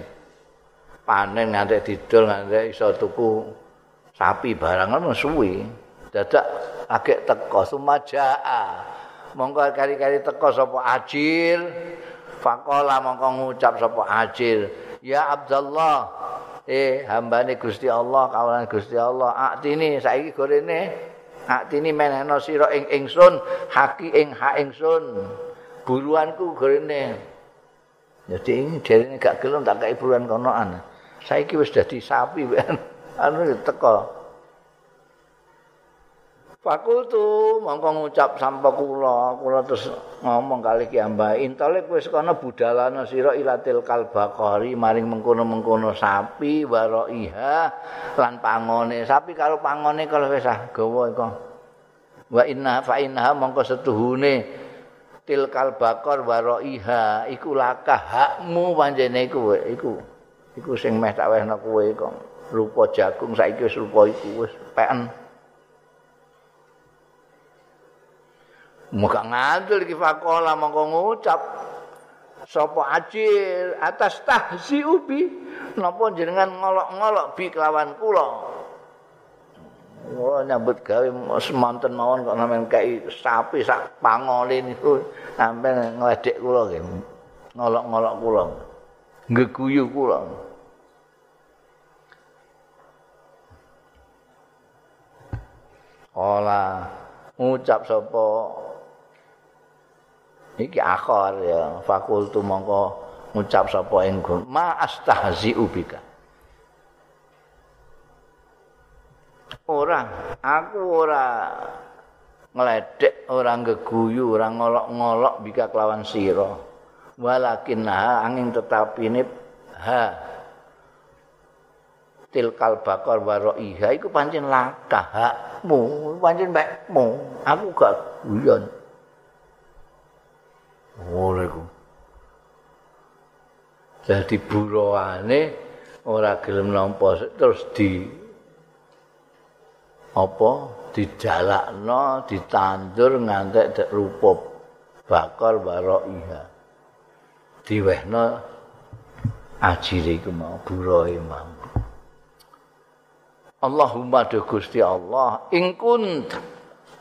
panen ngantek didol ngantek iso tuku sapi barang ngono suwi. Dadak teko sumajaa. Mongko kali-kali teko sapa ajil. Faqala mongko ngucap sapa ajil. Ya Abdullah eh hambane Gusti Allah kawalan Gusti Allah aktini saiki gorene aktini menehno sira ing ingsun haki ing hak ingsun. Buruanku gorene. Jadi ini jarine gak gelem tak kei buruan konoan. Saiki wis dadi sapi anu teko Fakultu mongko ngucap sampa kula, kula terus ngomong kali ki ambah intale kowe sekono budalana sira ilatil kalbaqari maring mengkono-mengkono sapi waro iha lan pangone. Sapi karo pangone kalau wis ah gawa iku. Wa inna fa inna mongko setuhune til kalbaqar waro iha iku lakah hakmu panjene iku iku. Iku sing meh tak wehna kowe kok. Rupa jagung saiki wis rupa iku wis peken Muka ngantul iki fakola mongko ngucap sapa ajir atas tahsi ubi napa jenengan ngolok-ngolok bi kelawan kula. Oh nyambut gawe semanten mawon kok sampean kei sapi sak pangole niku sampean ngledek kula. Ngolok-ngolok kula. Ngeguyu kula. Ola ngucap sapa iki akhir ya fakultu mongko ngucap sapa ingkun ma astahzi ubika ora aku ora ngledek ora geguyu ora ngolok-ngolok bika kelawan sira. Walakin ha angin tetapi ini ha. Tilkal bakar waro iha iku pancen lakah hakmu pancen mbekmu. Aku gak guyon Ngono Jadi buroane ora gelem nampa terus di apa? Dijalakno ditandur ngantek rupa bakar baro iha. Diwehno ajire iku mau buroe mau. Allahumma do Gusti Allah ing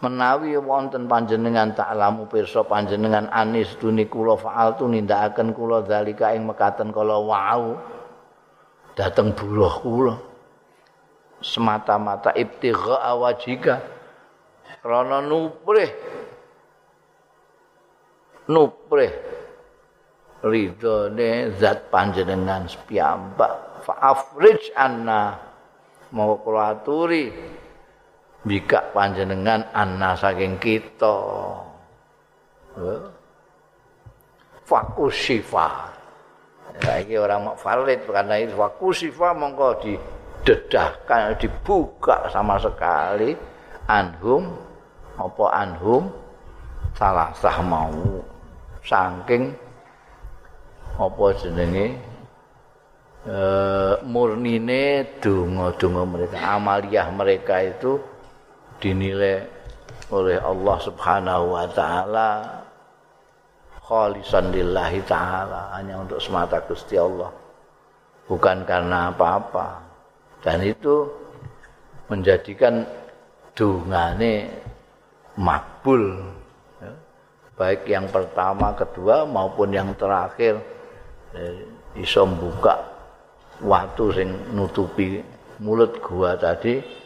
menawi wonten panjenengan taklamu pirsa panjenengan anis tuni kula faal tu nindakaken kula zalika ing mekaten kala wau dateng buruh kula. Semata-mata ibtigha awajika krana nuprih nuprih ridhone zat panjenengan piyambak. Fa'afrij anna mau kula aturi bika panjenengan anna saking kita. Fakusifa. Saiki orang mau valid karena itu fakusifa mongko didedahkan dibuka sama sekali. Anhum apa anhum? Salah sah mau. Saking apa jenenge? E, murnine donga-donga mereka amaliyah mereka itu dinilai oleh Allah Subhanahu wa taala khalisan lillahi taala hanya untuk semata Gusti Allah bukan karena apa-apa dan itu menjadikan dungane makbul ya. baik yang pertama kedua maupun yang terakhir eh, iso buka waktu sing nutupi mulut gua tadi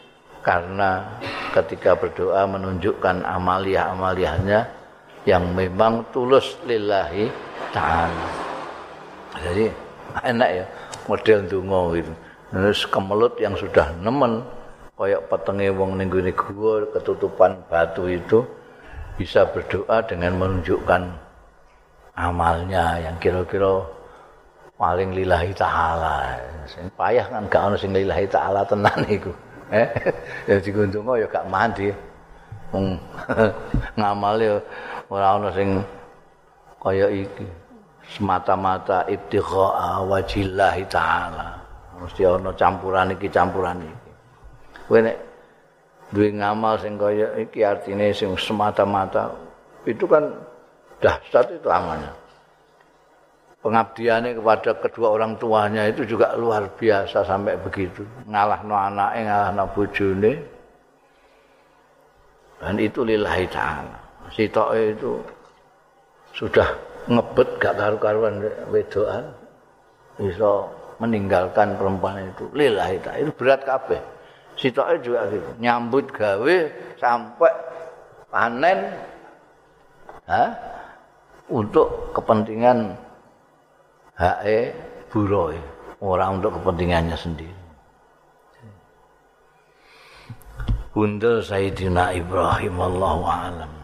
karena ketika berdoa menunjukkan amaliah-amaliyahnya yang memang tulus lillahi ta'ala. Jadi enak ya model dungo itu. Terus kemelut yang sudah nemen koyok petenge wong ning gua ketutupan batu itu bisa berdoa dengan menunjukkan amalnya yang kira-kira paling lillahi ta'ala. Payah kan gak ono sing lillahi ta'ala tenan iku. Eh? Ya diguntungo ya gak mandi. Wong ngamal ya ora ana sing kaya iki. Semata-mata ibtigha wajillahi taala. Mesti ana campuran iki campuran iki. Kowe nek duwe ngamal sing kaya iki artine sing semata-mata itu kan dahsyat itu lamanya pengabdiannya kepada kedua orang tuanya itu juga luar biasa sampai begitu. Ngalah no anaknya ngalah no bujune dan itu lillahi ta'ala. Si itu sudah ngebet gak karu-karuan wedoan bisa meninggalkan perempuan itu. Lillahi ta'ala. Itu berat kabeh. Si to'e juga gitu. Nyambut gawe sampai panen ha? untuk kepentingan hae buroe ora untuk kepentingannya sendiri. Bunda Sayyidina Ibrahim Allahu a'lam